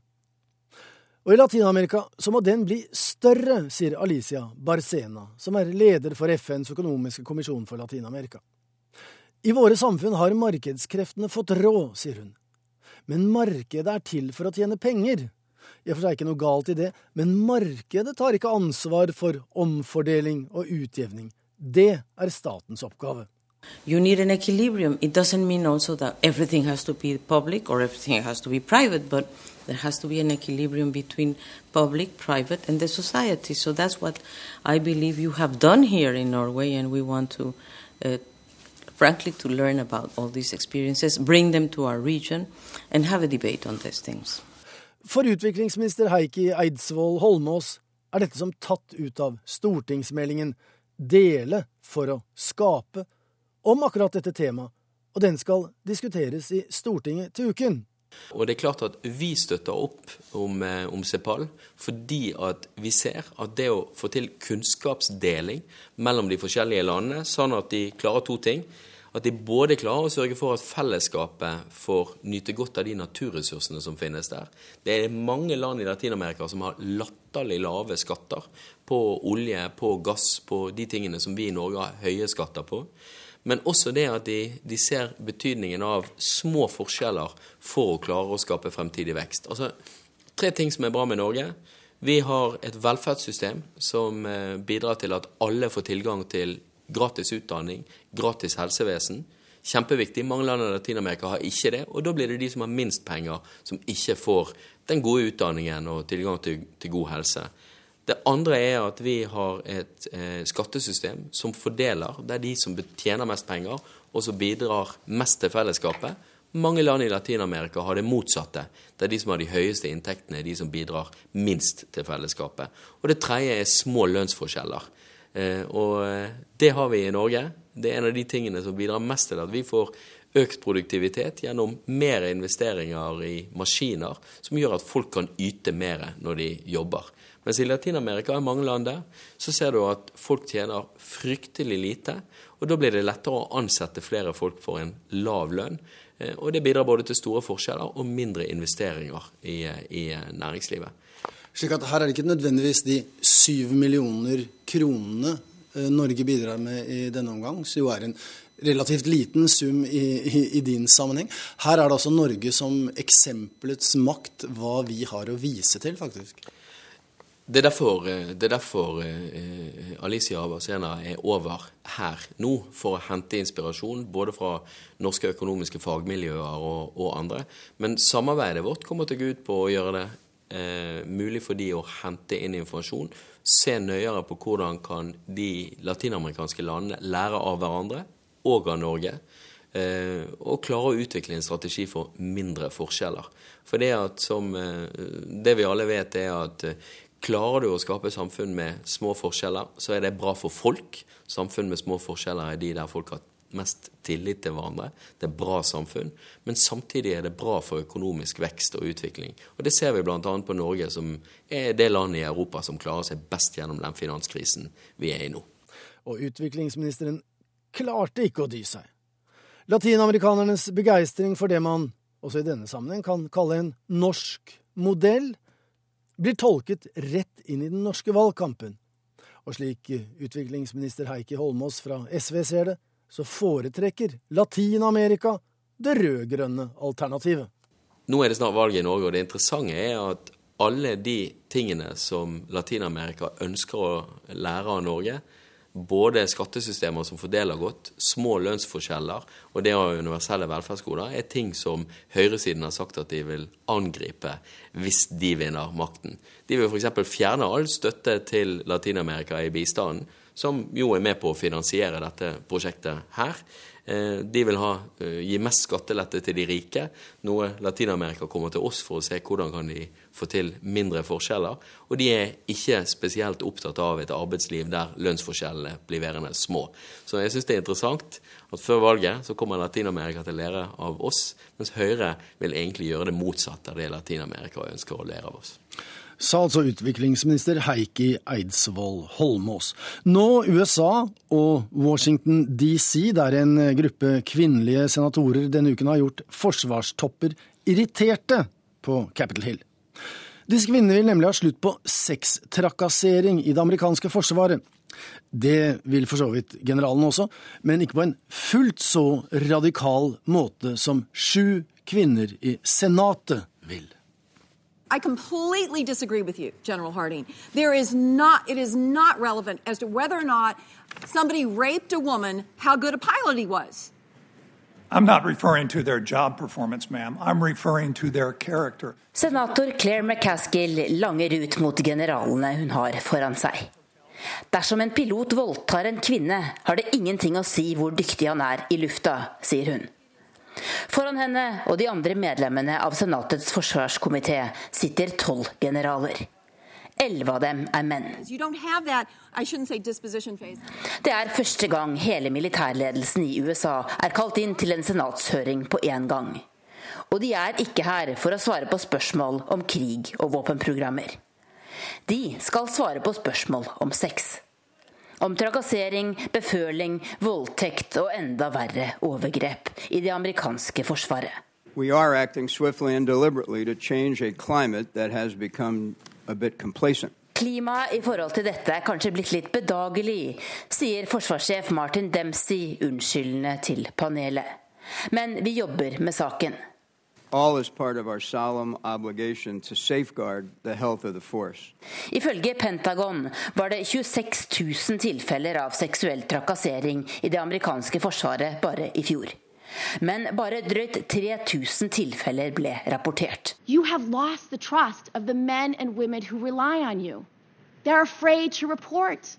B: Og i Latin-Amerika så må den bli større, sier Alicia Barcena, som er leder for FNs økonomiske kommisjon for Latin-Amerika. I våre samfunn har markedskreftene fått råd, sier hun. Men markedet er til for å tjene penger. I og for seg ikke noe galt i det, men markedet tar ikke ansvar for omfordeling og utjevning. Det er statens oppgave.
O: You need an equilibrium. It doesn't mean also that everything has to be public or everything has to be private, but there has to be an equilibrium between public, private, and the society. So that's what I believe you have done here in Norway, and we want to, uh, frankly, to learn about all these experiences, bring them to our region, and have a debate on these things.
B: For utviklingsminister Heikki Eidsvoll Holmås er dette som tatt ut av stortingsmeldingen Dele for å skape om akkurat dette temaet, og den skal diskuteres i Stortinget til uken.
P: Og det er klart at Vi støtter opp om, eh, om CEPAL fordi at vi ser at det å få til kunnskapsdeling mellom de forskjellige landene, sånn at de klarer to ting At de både klarer å sørge for at fellesskapet får nyte godt av de naturressursene som finnes der. Det er mange land i Latin-Amerika som har latterlig lave skatter på olje, på gass, på de tingene som vi i Norge har høye skatter på. Men også det at de, de, ser betydningen av små forskjeller for å klare å skape fremtidig vekst. Altså, Tre ting som er bra med Norge. Vi har et velferdssystem som eh, bidrar til at alle får tilgang til gratis utdanning, gratis helsevesen. Kjempeviktig. Mange land i Latin-Amerika har ikke det. Og da blir det de som har minst penger, som ikke får den gode utdanningen og tilgang til, til god helse. Det andre er at vi har et eh, skattesystem som fordeler. Det er de som tjener mest penger, og som bidrar mest til fellesskapet. Mange land i Latin-Amerika har det motsatte. Det er de som har de høyeste inntektene, de som bidrar minst til fellesskapet. Og det tredje er små lønnsforskjeller. Eh, og eh, det har vi i Norge. Det er en av de tingene som bidrar mest til at vi får økt produktivitet gjennom mer investeringer i maskiner, som gjør at folk kan yte mer når de jobber. Mens i Latin-Amerika, i mange land der, så ser du at folk tjener fryktelig lite. Og da blir det lettere å ansette flere folk for en lav lønn. Eh, og det bidrar både til store forskjeller og mindre investeringer i, i næringslivet.
B: Slik at her er det ikke nødvendigvis de syv millioner kronene eh, Norge bidrar med i denne omgang, som jo er en relativt liten sum i, i, i, din sammenheng. Her er det altså Norge som eksempelets makt, hva vi har å vise til, faktisk.
P: Det er derfor, eh, det er derfor eh, Alicia Abbasena er over her nå, for å hente inspirasjon både fra norske økonomiske fagmiljøer og, og andre. Men samarbeidet vårt kommer til å gå ut på å gjøre det eh, mulig for de å hente inn informasjon. Se nøyere på hvordan kan de latinamerikanske landene lære av hverandre og av Norge. Uh, og klare å utvikle en strategi for mindre forskjeller. For det, at som, det vi alle vet, er at Klarer du å skape samfunn med små forskjeller, så er det bra for folk. Samfunn med små forskjeller er de der folk har mest tillit til hverandre. Det er bra samfunn. Men samtidig er det bra for økonomisk vekst og utvikling. Og Det ser vi bl.a. på Norge, som er det landet i Europa som klarer seg best gjennom den finanskrisen vi er i nå.
B: Og utviklingsministeren klarte ikke å dy seg. Latinamerikanernes begeistring for det man, også i denne sammenheng, kan kalle en norsk modell, blir tolket rett inn i den norske valgkampen. Og slik utviklingsminister Heikki Holmås fra SV ser det, så foretrekker Latin-Amerika det rød-grønne alternativet.
P: Nå er det snart valg i Norge, og det interessante er at alle de tingene som Latin-Amerika ønsker å lære av Norge, både skattesystemer som fordeler godt, små lønnsforskjeller og det å ha universelle velferdsgoder, er ting som høyresiden har sagt at de vil angripe hvis de vinner makten. De vil f.eks. fjerne all støtte til Latin-Amerika i bistanden, som jo er med på å finansiere dette prosjektet her. Eh, de vil ha, eh, gi mest skattelette til de rike, noe Latin-Amerika kommer til oss for å se hvordan kan de få til mindre forskjeller. Og de er ikke spesielt opptatt av et arbeidsliv der lønnsforskjellene blir værende små. Så jeg syns det er interessant at før valget så kommer Latin-Amerika til å lære av oss, mens Høyre vil egentlig gjøre det motsatte av det Latin-Amerika ønsker å lære av oss.
B: Sa altså utviklingsminister Heikki Eidsvoll Holmås. Nå USA og Washington DC, der en gruppe kvinnelige senatorer denne uken har gjort forsvarstopper irriterte på Capitol Hill. Disse kvinnene vil nemlig ha slutt på sextrakassering i det amerikanske forsvaret. Det vil for så vidt generalen også, men ikke på en fullt så radikal måte som sju kvinner i Senatet vil.
Q: I completely disagree with you, General Harding. There is not, it is not relevant as to whether or not somebody raped a woman, how good a pilot he was.
R: I'm not referring to their job performance, ma'am. I'm referring to their character.
S: Senator Claire McCaskill langer ut mot generalene hun har foran seg. Dersom en pilot voldtar en kvinne, har det ingenting å si hvor dyktig han er i lufta, sier hun. Foran henne og de andre medlemmene av Senatets forsvarskomité sitter tolv generaler. Elleve av dem er menn. Det er første gang hele militærledelsen i USA er kalt inn til en senatshøring på én gang. Og de er ikke her for å svare på spørsmål om krig og våpenprogrammer. De skal svare på spørsmål om sex. Om trakassering, beføling, voldtekt og enda verre overgrep i det amerikanske forsvaret. We are acting swiftly and deliberately to change a climate that has become a bit complacent. Klimaet i forhold til dette er kanskje blitt litt bedagelig, sier forsvarssjef Martin Dempsey unnskyldende til panelet. Men vi jobber med saken. Ifølge Pentagon var det 26 000 tilfeller av seksuell trakassering i det amerikanske forsvaret bare i fjor. Men bare drøyt 3000 tilfeller ble rapportert. You have lost the trust of the men and women who rely on you. They're afraid to report.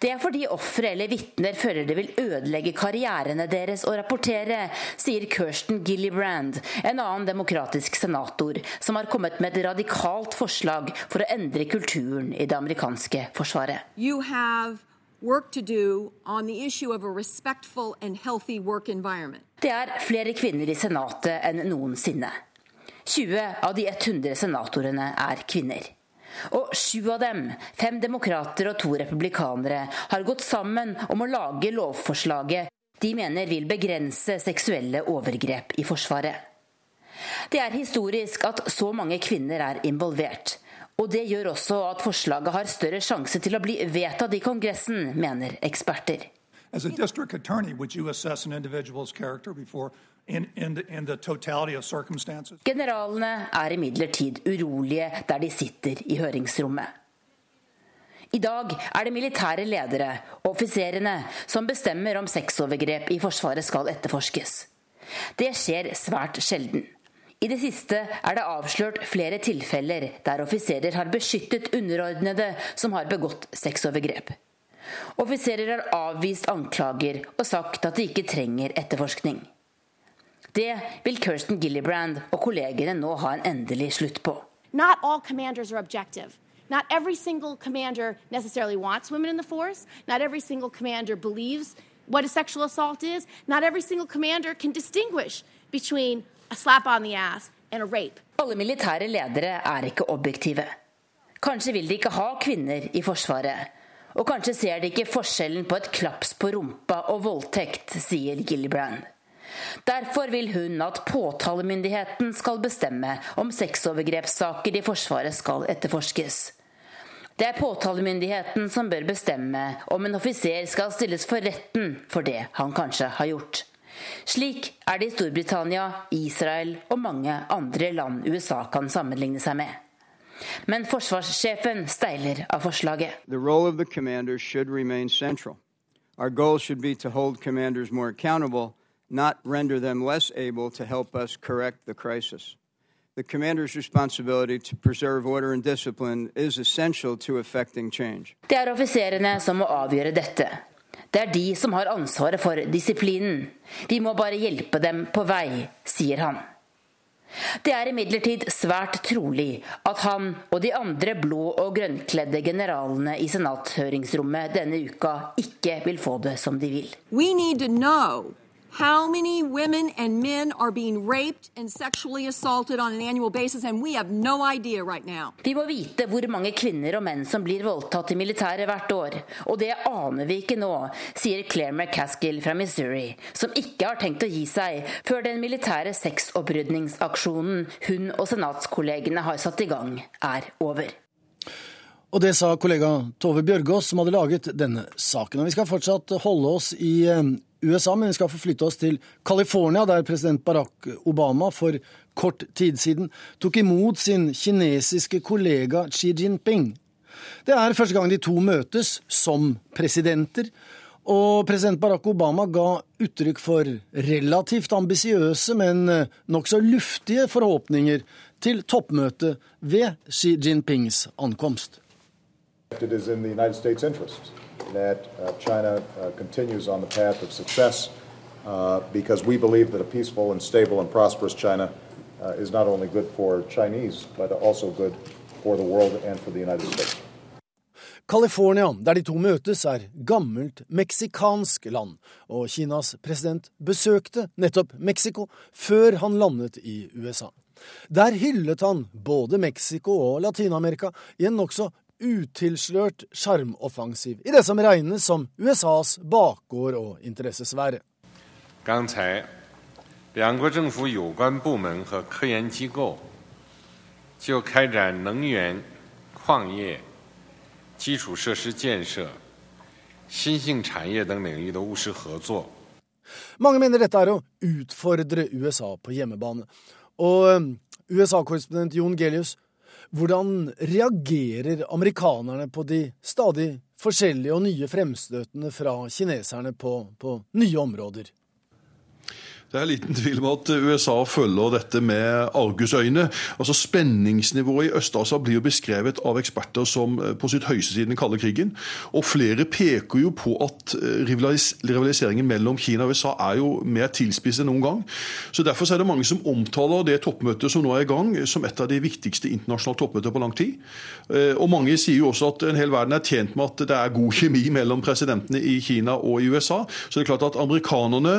S: Det er fordi ofre eller vitner føler det vil ødelegge karrierene deres å rapportere, sier Kirsten Gillibrand, en annen demokratisk senator, som har kommet med et radikalt forslag for å endre kulturen i det amerikanske forsvaret. You have det er flere kvinner i Senatet enn noensinne. 20 av de 100 senatorene er kvinner. Og sju av dem, fem demokrater og to republikanere, har gått sammen om å lage lovforslaget de mener vil begrense seksuelle overgrep i Forsvaret. Det er historisk at så mange kvinner er involvert. Og det gjør også at forslaget har større sjanse til å bli vedtatt i Kongressen, mener eksperter. As a district attorney, would you assess an individual's character before Generalene er imidlertid urolige der de sitter i høringsrommet. I dag er det militære ledere, og offiserene, som bestemmer om sexovergrep i Forsvaret skal etterforskes. Det skjer svært sjelden. I det siste er det avslørt flere tilfeller der offiserer har beskyttet underordnede som har begått sexovergrep. Offiserer har avvist anklager og sagt at de ikke trenger etterforskning. Det vil Kirsten Gillibrand og kollegene nå ha en endelig slutt på. Not all commanders are objective. Not every single commander necessarily wants women in the force. Not every single commander believes what a sexual assault is. Not every single commander can distinguish between a slap on the ass and a rape. Alle militære ledere er ikke objektive. Kanskje vil de ikke ha kvinner i Forsvaret. Og kanskje ser de ikke forskjellen på et klaps på rumpa og voldtekt, sier Gillibrand. Derfor vil hun at påtalemyndigheten skal bestemme om sexovergrepssaker i Forsvaret skal etterforskes. Det er påtalemyndigheten som bør bestemme om en offiser skal stilles for retten for det han kanskje har gjort. Slik er det i Storbritannia, Israel og mange andre land USA kan sammenligne seg med. Men forsvarssjefen steiler av forslaget. Our goal should be to hold commanders more accountable not render them less able to help us correct the crisis. The commander's responsibility to preserve order and discipline is essential to effecting change. Det er offiserene som må avgjøre dette. Det er de som har ansvaret for disiplinen. Vi må bare hjelpe dem på vei, sier han. Det er imidlertid svært trolig at han og de andre blå- og grønnkledde generalene i senathøringsrommet denne uka ikke vil få det som de vil. We need to know
Q: how many women and men are being raped and sexually assaulted on an annual basis, and we have no idea right now.
S: Vi må vite hvor mange kvinner og menn som blir voldtatt i militæret hvert år. Og det aner vi ikke nå, sier Claire McCaskill fra Missouri, som ikke har tenkt å gi seg før den militære sexopprydningsaksjonen hun og senatskollegene har satt i gang, er over.
B: Og det sa kollega Tove Bjørgaas, som hadde laget denne saken. Og vi skal fortsatt holde oss i eh, USA, men vi skal forflytte oss til California, der president Barack Obama for kort tid siden tok imot sin kinesiske kollega Xi Jinping. Det er første gang de to møtes som presidenter, og president Barack Obama ga uttrykk for relativt ambisiøse, men nokså luftige forhåpninger til toppmøtet ved Xi Jinpings ankomst.
T: It is in the United that uh, China uh, continues on the path of success uh, because we believe that a peaceful and stable and prosperous China uh, is not only good for Chinese, but also good for the world and for the United States.
B: California, der de to møtes, er gammelt meksikansk land, og Kinas president besøkte nettopp Mexico før han landet i USA. Der hyllet han både Mexico og Latin-Amerika i en nokså utilslørt sjarmoffensiv i det som regnes som USAs bakgård og interessesfære.
U: 刚才，两国政府有关部门和科研机构就开展能源、矿业、基础设施建设、新兴产业等领域的务实合作。
B: Mange mener dette er å utfordre USA på hjemmebane. Og USA-korrespondent Jon Gelius, hvordan reagerer amerikanerne på de stadig forskjellige og nye fremstøtene fra kineserne på, på nye områder?
V: Det er liten tvil om at USA følger dette med argusøyne. Altså Spenningsnivået i Øst-Asia blir jo beskrevet av eksperter som på sitt høyeste siden den kalde krigen. Og flere peker jo på at rivalis rivaliseringen mellom Kina og USA er jo mer tilspisset enn noen gang. Så Derfor er det mange som omtaler det toppmøtet som nå er i gang, som et av de viktigste internasjonale toppmøter på lang tid. Og mange sier jo også at en hel verden er tjent med at det er god kjemi mellom presidentene i Kina og i USA. Så det er klart at amerikanerne,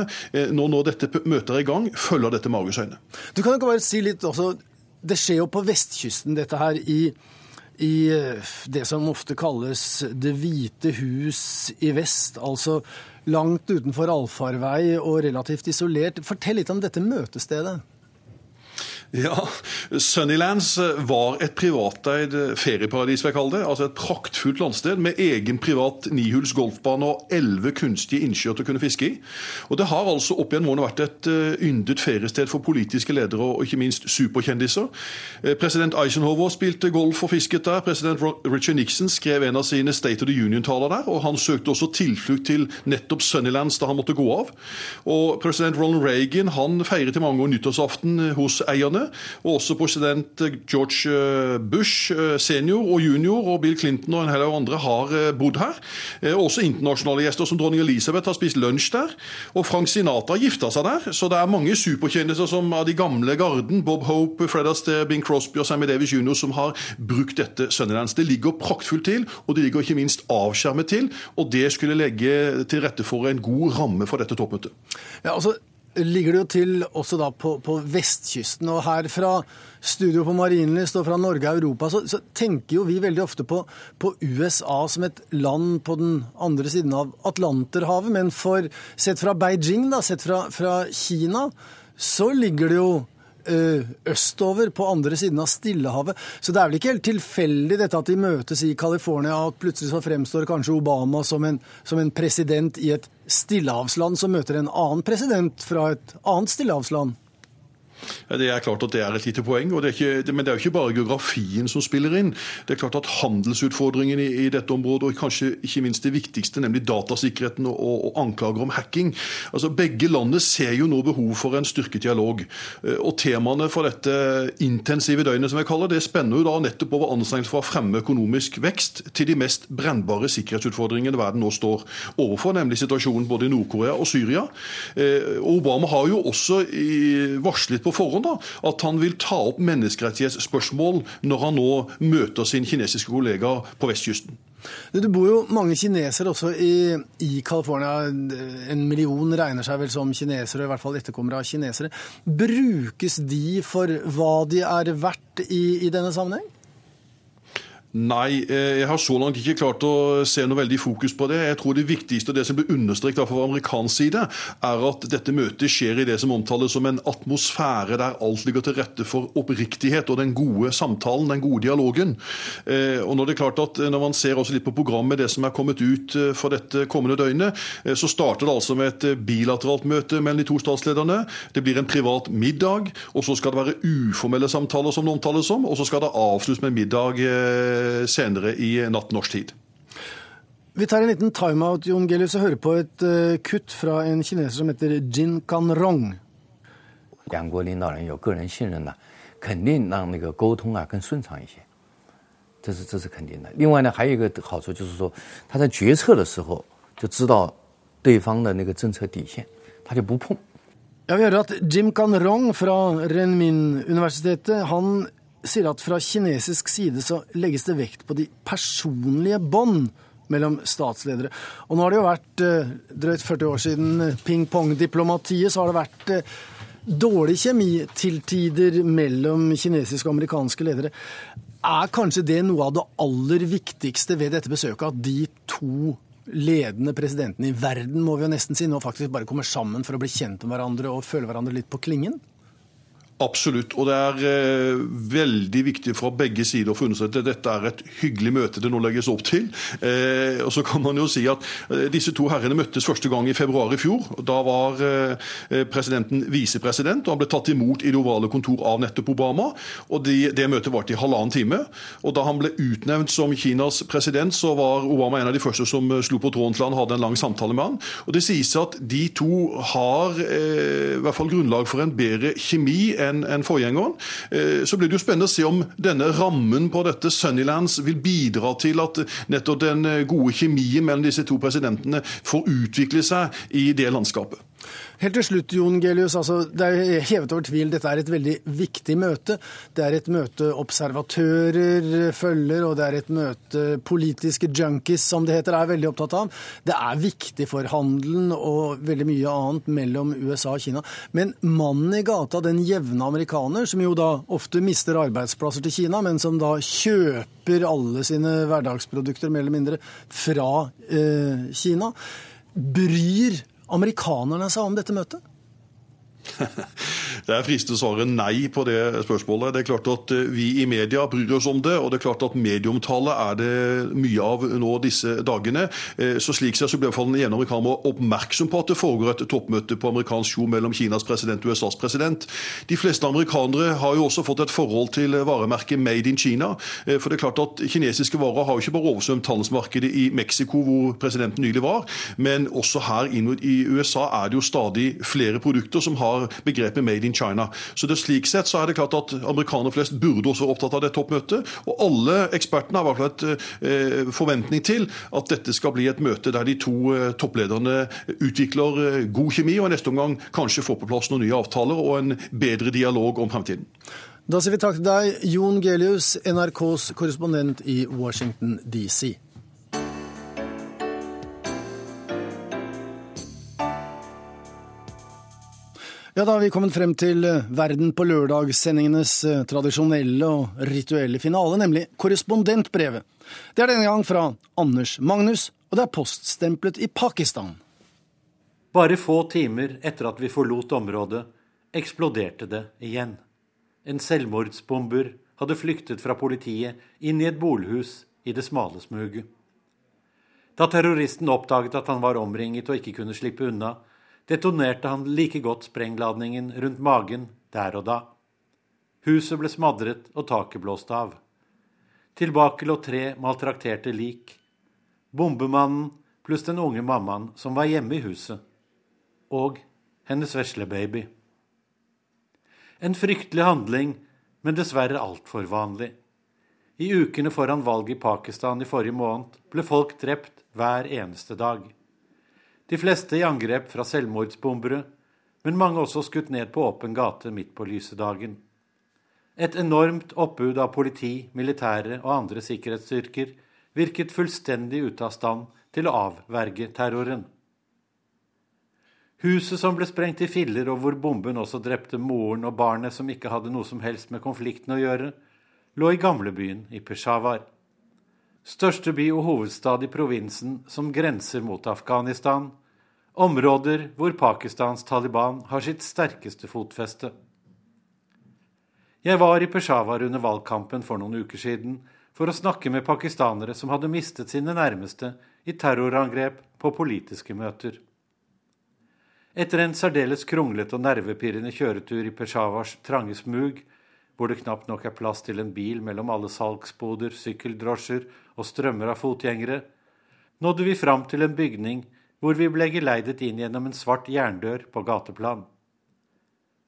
V: nå når dette møter i gang, følger dette med argusøyne.
B: Du kan jo bare si litt også, Det skjer jo på vestkysten, dette her, i, i det som ofte kalles Det hvite hus i vest. Altså langt utenfor allfarvei og relativt isolert. Fortell litt om dette møtestedet.
V: Ja, Sunnylands var et privateid ferieparadis, vil jeg kalle det. Altså Et praktfullt landsted med egen privat nihuls golfbane og elleve kunstige innsjøer til å kunne fiske i. Og Det har altså opp igjen måned vært et yndet feriested for politiske ledere og ikke minst superkjendiser. President Eisenhower spilte golf og fisket der. President Richard Nixon skrev en av sine State of the Union-taler der. og Han søkte også tilflukt til nettopp Sunnylands da han måtte gå av. Og President Ronald Reagan han feiret i mange år nyttårsaften hos eierne og også president George Bush senior og junior og Bill Clinton og en hel andre har bodd her. Også internasjonale gjester som dronning Elisabeth har spist lunsj der. Og Frank Sinatra gifta seg der, så det er mange superkjendiser som av de gamle garden, Bob Hope, Fred Astaire, Bing Crosby og Sammy Davis jr., som har brukt dette Sunnydance. Det ligger praktfullt til, og det ligger ikke minst avskjermet til. Og det skulle legge til rette for en god ramme for dette toppmøtet.
B: Ja, altså ligger det jo til også da på, på vestkysten. Og her fra studio på Marienlyst og fra Norge og Europa så, så, tenker jo vi veldig ofte på, på, USA som et land på den andre siden av Atlanterhavet. Men for, sett fra Beijing, da, sett fra, fra Kina, så ligger det jo østover på andre siden av Stillehavet. Så det er vel ikke helt tilfeldig dette at de møtes i California, at plutselig så fremstår kanskje Obama som en, som en president i et stillehavsland som møter en annen president fra et annet stillehavsland?
V: Ja, det er klart at det er et lite poeng, det ikke, men det er jo ikke bare geografien som spiller inn. Det er klart at Handelsutfordringen i, i dette området, og kanskje ikke minst det viktigste, nemlig datasikkerheten og, og, og anklager om hacking. Altså, Begge landene ser jo nå behov for en styrket dialog. Og Temaene for dette intensive døgnet som jeg kaller det, spenner jo da nettopp over anstrengelser for å fremme økonomisk vekst til de mest brennbare sikkerhetsutfordringene verden nå står overfor, nemlig situasjonen både i Nord-Korea og Syria. Obama har jo også varslet på på forhånd da, at han vil ta opp menneskerettighetsspørsmål når han nå møter sin kinesiske kollega på vestkysten.
B: Det bor jo mange kinesere også i, i California. En million regner seg vel som kinesere, i hvert fall etterkommere av kinesere. Brukes de for hva de er verdt i, i denne sammenheng?
V: Nei, eh, jeg har så langt ikke klart å se noe veldig fokus på det. Jeg tror det viktigste og det som blir understreket fra amerikansk side, er at dette møtet skjer i det som omtales som en atmosfære der alt ligger til rette for oppriktighet og den gode samtalen, den gode dialogen. Eh, og Når det er klart at når man ser også litt på programmet, det som er kommet ut eh, for dette kommende døgnet, så starter det altså med et bilateralt møte mellom de to statslederne. Det blir en privat middag, og så skal det være uformelle samtaler, som det omtales som, og så skal det avsluttes med middag senere i natt norsk tid.
B: Vi tar en liten timeout Jon Gelius, og hører på et uh, kutt fra en kineser som heter Jin Kanrong.
W: 两国领导人有个人信任呢，肯定让那个沟通啊更顺畅一些，这是这是肯定的。另外呢，还有一个好处就是说，他在决策的时候就知道对方的那个政策底线，他就不碰。
B: Ja, Vi hører at Jim Kanrong fra Renmin-universitetet han sier at fra kinesisk side så legges det vekt på de personlige bånd mellom statsledere. Og nå har det jo vært eh, drøyt 40 år siden ping-pong-diplomatiet, så har det vært eh, dårlig kjemi til tider mellom kinesiske og amerikanske ledere. Er kanskje det noe av det aller viktigste ved dette besøket, at de to ledende presidentene i verden, må vi jo nesten si, nå faktisk bare kommer sammen for å bli kjent med hverandre og føle hverandre litt på klingen?
V: Absolutt. Og det er eh, veldig viktig fra begge sider å få understreket at dette er et hyggelig møte det nå legges opp til. Eh, og så kan man jo si at eh, disse to herrene møttes første gang i februar i fjor. Da var eh, eh presidenten visepresident, og han ble tatt imot i det ovale kontor av nettopp Obama. og de, Det møtet varte i halvannen time. og Da han ble utnevnt som Kinas president, så var Obama en av de første som eh, slo på tråden til han hadde en lang samtale med han. Og Det sies at de to har i hvert fall grunnlag for en bedre kjemi enn enn en forgjengeren. Eh, så blir det jo spennende å se om denne rammen på dette Sunnylands vil bidra til at nettopp den gode kjemien mellom disse to presidentene får utvikle seg i det landskapet.
B: Helt til slutt, Jon Gelius. Altså, det er hevet over tvil, dette er et veldig viktig møte. Det er et møte observatører følger, og det er et møte politiske junkies, som det heter, er veldig opptatt av. Det er viktig for handelen og veldig mye annet mellom USA og Kina. Men mannen i gata, den jevne amerikaner, som jo da ofte mister arbeidsplasser til Kina, men som da kjøper alle sine hverdagsprodukter mer eller mindre fra eh, Kina, bryr amerikanerne seg om dette møtet?
V: Det er fristende å svare nei på det spørsmålet. Det er klart at eh, Vi i media bryr oss om det, og det er klart at medieomtale er det mye av nå disse dagene. Eh, så Slik sett så iallfall den ene amerikaner oppmerksom på at det foregår et toppmøte på amerikansk jord mellom Kinas president og USAs president. De fleste amerikanere har jo også fått et forhold til varemerket Made in China. Eh, for det er klart at Kinesiske varer har jo ikke bare oversvømt handelsmarkedet i Mexico, hvor presidenten nylig var, men også her i USA er det jo stadig flere produkter som har begrepet Made in China. Så det Slik sett så er det klart at amerikanere flest burde også være opptatt av det toppmøtet. Og alle ekspertene har i hvert fall et eh, forventning til at dette skal bli et møte der de to eh, topplederne utvikler eh, god kjemi, og i neste omgang kanskje får på plass noen nye avtaler og en bedre dialog om fremtiden.
B: Da sier vi takk til deg, Jon Gelius, NRKs korrespondent i Washington DC. Ja, Da har vi kommet frem til eh, Verden på lørdag-sendingenes eh, tradisjonelle og rituelle finale, nemlig korrespondentbrevet. Det er denne gang fra Anders Magnus, og det er poststemplet i Pakistan.
X: Bare få timer etter at vi forlot området, eksploderte det igjen. En selvmordsbomber hadde flyktet fra politiet inn i et bolhus i det smale smuget. Da terroristen oppdaget at han var omringet og ikke kunne slippe unna, detonerte han like godt sprengladningen rundt magen der og da. Huset ble smadret og taket blåst av. Tilbake lå tre maltrakterte lik. Bombemannen pluss den unge mammaen som var hjemme i huset. Og hennes vesle baby. En fryktelig handling, men dessverre altfor vanlig. I ukene foran valget i Pakistan i forrige måned ble folk drept hver eneste dag. De fleste i angrep fra selvmordsbombere, men mange også skutt ned på åpen gate midt på lyse dagen. Et enormt oppbud av politi, militære og andre sikkerhetsstyrker virket fullstendig ute av stand til å avverge terroren. Huset som ble sprengt i filler, og hvor bomben også drepte moren og barnet som ikke hadde noe som helst med konflikten å gjøre, lå i gamlebyen i Peshawar. Største by og hovedstad i provinsen som grenser mot Afghanistan, områder hvor Pakistans Taliban har sitt sterkeste fotfeste. Jeg var i Peshawar under valgkampen for noen uker siden for å snakke med pakistanere som hadde mistet sine nærmeste i terrorangrep på politiske møter. Etter en særdeles kronglete og nervepirrende kjøretur i Peshawars trange smug, hvor det knapt nok er plass til en bil mellom alle salgsboder, sykkeldrosjer og strømmer av fotgjengere, nådde vi fram til en bygning hvor vi ble geleidet inn gjennom en svart jerndør på gateplan.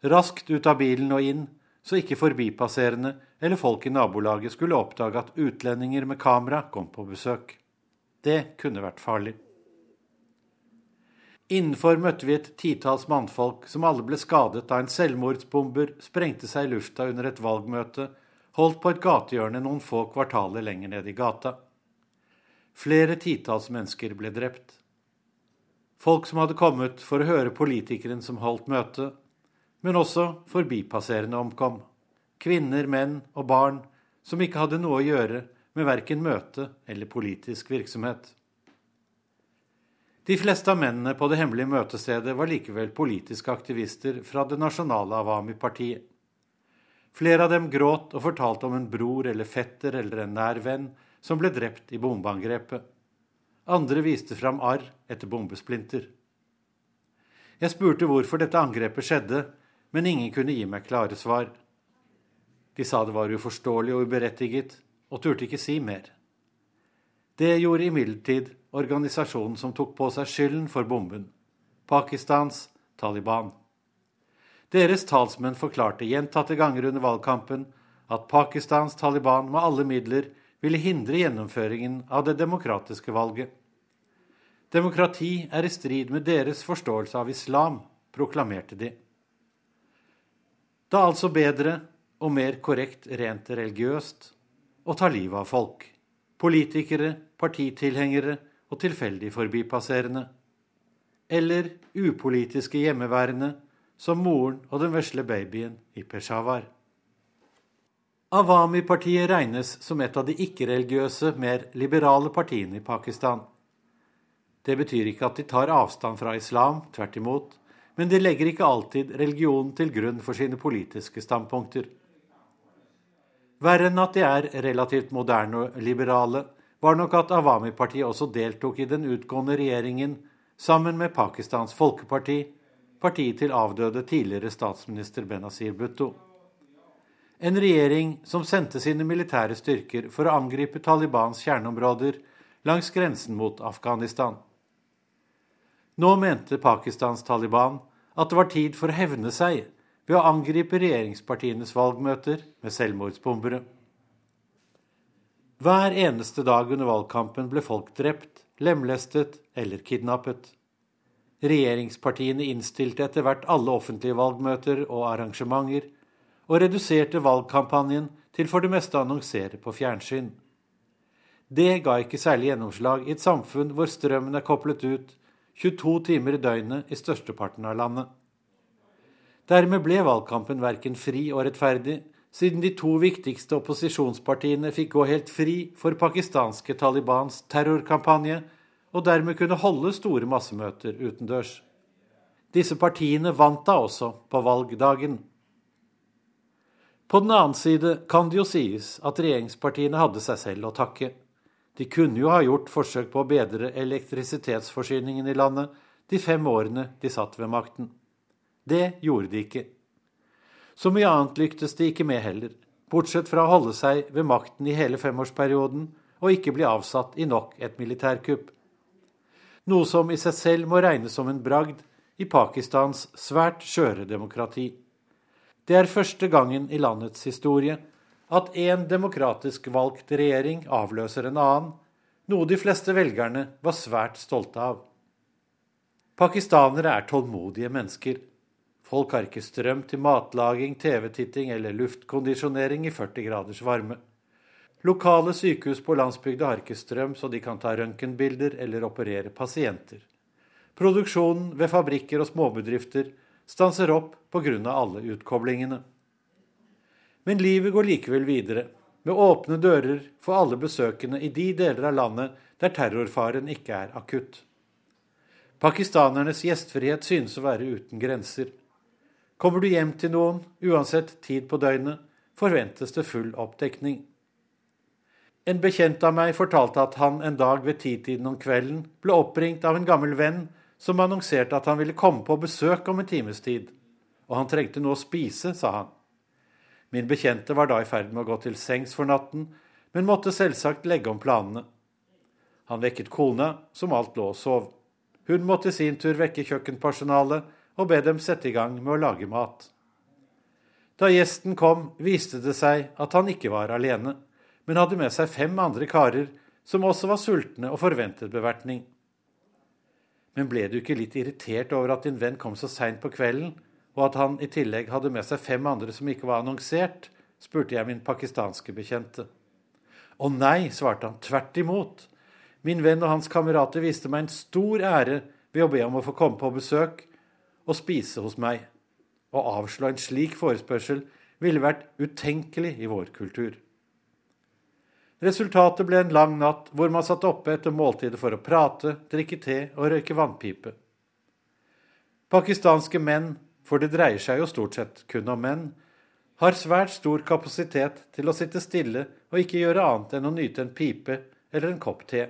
X: Raskt ut av bilen og inn, så ikke forbipasserende eller folk i nabolaget skulle oppdage at utlendinger med kamera kom på besøk. Det kunne vært farlig. Innenfor møtte vi et titalls mannfolk som alle ble skadet da en selvmordsbomber sprengte seg i lufta under et valgmøte holdt på et gatehjørne noen få kvartaler lenger ned i gata. Flere titalls mennesker ble drept. Folk som hadde kommet for å høre politikeren som holdt møtet, men også forbipasserende omkom. Kvinner, menn og barn som ikke hadde noe å gjøre med verken møte eller politisk virksomhet. De fleste av mennene på det hemmelige møtestedet var likevel politiske aktivister fra det nasjonale Awami-partiet. Flere av dem gråt og fortalte om en bror eller fetter eller en nær venn som ble drept i bombeangrepet. Andre viste fram arr etter bombesplinter. Jeg spurte hvorfor dette angrepet skjedde, men ingen kunne gi meg klare svar. De sa det var uforståelig og uberettiget, og turte ikke si mer. Det gjorde imidlertid organisasjonen som tok på seg skylden for bomben, Pakistans Taliban. Deres talsmenn forklarte gjentatte ganger under valgkampen at Pakistans Taliban med alle midler ville hindre gjennomføringen av det demokratiske valget. Demokrati er i strid med deres forståelse av islam, proklamerte de. Da altså bedre og mer korrekt rent religiøst å ta livet av folk, politikere, partitilhengere og tilfeldig forbipasserende. Eller upolitiske hjemmeværende, som moren og den vesle babyen i Peshawar. Awami-partiet regnes som et av de ikke-religiøse, mer liberale partiene i Pakistan. Det betyr ikke at de tar avstand fra islam, tvert imot, men de legger ikke alltid religionen til grunn for sine politiske standpunkter. Verre enn at de er relativt moderne og liberale, var nok at Awami-partiet også deltok i den utgående regjeringen sammen med Pakistans Folkeparti, partiet til avdøde tidligere statsminister Benazir Bhutto. En regjering som sendte sine militære styrker for å angripe Talibans kjerneområder langs grensen mot Afghanistan. Nå mente Pakistans Taliban at det var tid for å hevne seg ved å angripe regjeringspartienes valgmøter med selvmordsbombere. Hver eneste dag under valgkampen ble folk drept, lemlestet eller kidnappet. Regjeringspartiene innstilte etter hvert alle offentlige valgmøter og arrangementer og reduserte valgkampanjen til for det meste å annonsere på fjernsyn. Det ga ikke særlig gjennomslag i et samfunn hvor strømmen er koblet ut 22 timer i døgnet i størsteparten av landet. Dermed ble valgkampen verken fri og rettferdig, siden de to viktigste opposisjonspartiene fikk gå helt fri for pakistanske Talibans terrorkampanje, og dermed kunne holde store massemøter utendørs. Disse partiene vant da også på valgdagen. På den annen side kan det jo sies at regjeringspartiene hadde seg selv å takke. De kunne jo ha gjort forsøk på å bedre elektrisitetsforsyningen i landet de fem årene de satt ved makten. Det gjorde de ikke. Så mye annet lyktes de ikke med heller, bortsett fra å holde seg ved makten i hele femårsperioden og ikke bli avsatt i nok et militærkupp. Noe som i seg selv må regnes som en bragd i Pakistans svært skjøre demokrati. Det er første gangen i landets historie at én demokratisk valgt regjering avløser en annen, noe de fleste velgerne var svært stolte av. Pakistanere er tålmodige mennesker. Folk har ikke strøm til matlaging, TV-titting eller luftkondisjonering i 40 graders varme. Lokale sykehus på landsbygda har ikke strøm, så de kan ta røntgenbilder eller operere pasienter. Produksjonen ved fabrikker og småbedrifter stanser opp pga. alle utkoblingene. Men livet går likevel videre, med åpne dører for alle besøkende i de deler av landet der terrorfaren ikke er akutt. Pakistanernes gjestfrihet synes å være uten grenser. Kommer du hjem til noen, uansett tid på døgnet, forventes det full oppdekning. En bekjent av meg fortalte at han en dag ved titiden om kvelden ble oppringt av en gammel venn som annonserte at han ville komme på besøk om en times tid. Og han trengte noe å spise, sa han. Min bekjente var da i ferd med å gå til sengs for natten, men måtte selvsagt legge om planene. Han vekket kona, som alt lå og sov. Hun måtte i sin tur vekke kjøkkenpersonalet og be dem sette i gang med å lage mat. Da gjesten kom, viste det seg at han ikke var alene men hadde med seg fem andre karer som også var sultne og forventet bevertning. Men ble du ikke litt irritert over at din venn kom så seint på kvelden, og at han i tillegg hadde med seg fem andre som ikke var annonsert? spurte jeg min pakistanske bekjente. Å nei, svarte han, tvert imot. Min venn og hans kamerater viste meg en stor ære ved å be om å få komme på besøk og spise hos meg. Å avslå en slik forespørsel ville vært utenkelig i vår kultur. Resultatet ble en lang natt hvor man satt oppe etter måltidet for å prate, drikke te og røyke vannpipe. Pakistanske menn, for det dreier seg jo stort sett kun om menn, har svært stor kapasitet til å sitte stille og ikke gjøre annet enn å nyte en pipe eller en kopp te.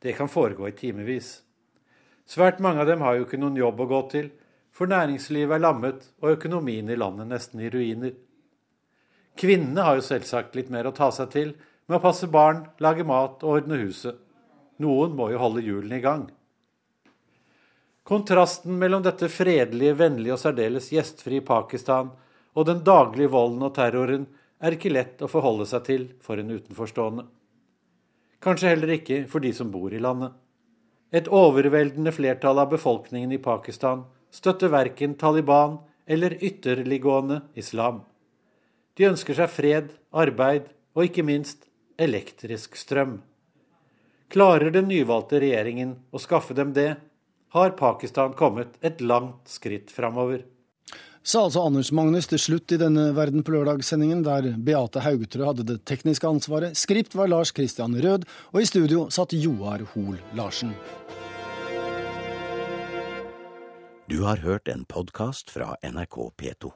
X: Det kan foregå i timevis. Svært mange av dem har jo ikke noen jobb å gå til, for næringslivet er lammet og økonomien i landet nesten i ruiner. Kvinnene har jo selvsagt litt mer å ta seg til, med å passe barn, lage mat og ordne huset. Noen må jo holde hjulene i gang. Kontrasten mellom dette fredelige, vennlige og særdeles gjestfrie Pakistan og den daglige volden og terroren er ikke lett å forholde seg til for en utenforstående. Kanskje heller ikke for de som bor i landet. Et overveldende flertall av befolkningen i Pakistan støtter verken Taliban eller ytterliggående islam. De ønsker seg fred, arbeid og ikke minst elektrisk strøm. Klarer den nyvalgte regjeringen å skaffe dem det, har Pakistan kommet et langt skritt framover.
B: Sa altså Anders Magnus til slutt i denne Verden på lørdag-sendingen, der Beate Haugetrø hadde det tekniske ansvaret. Skript var Lars Christian Rød, og i studio satt Joar Hoel Larsen.
Y: Du har hørt en podkast fra NRK P2.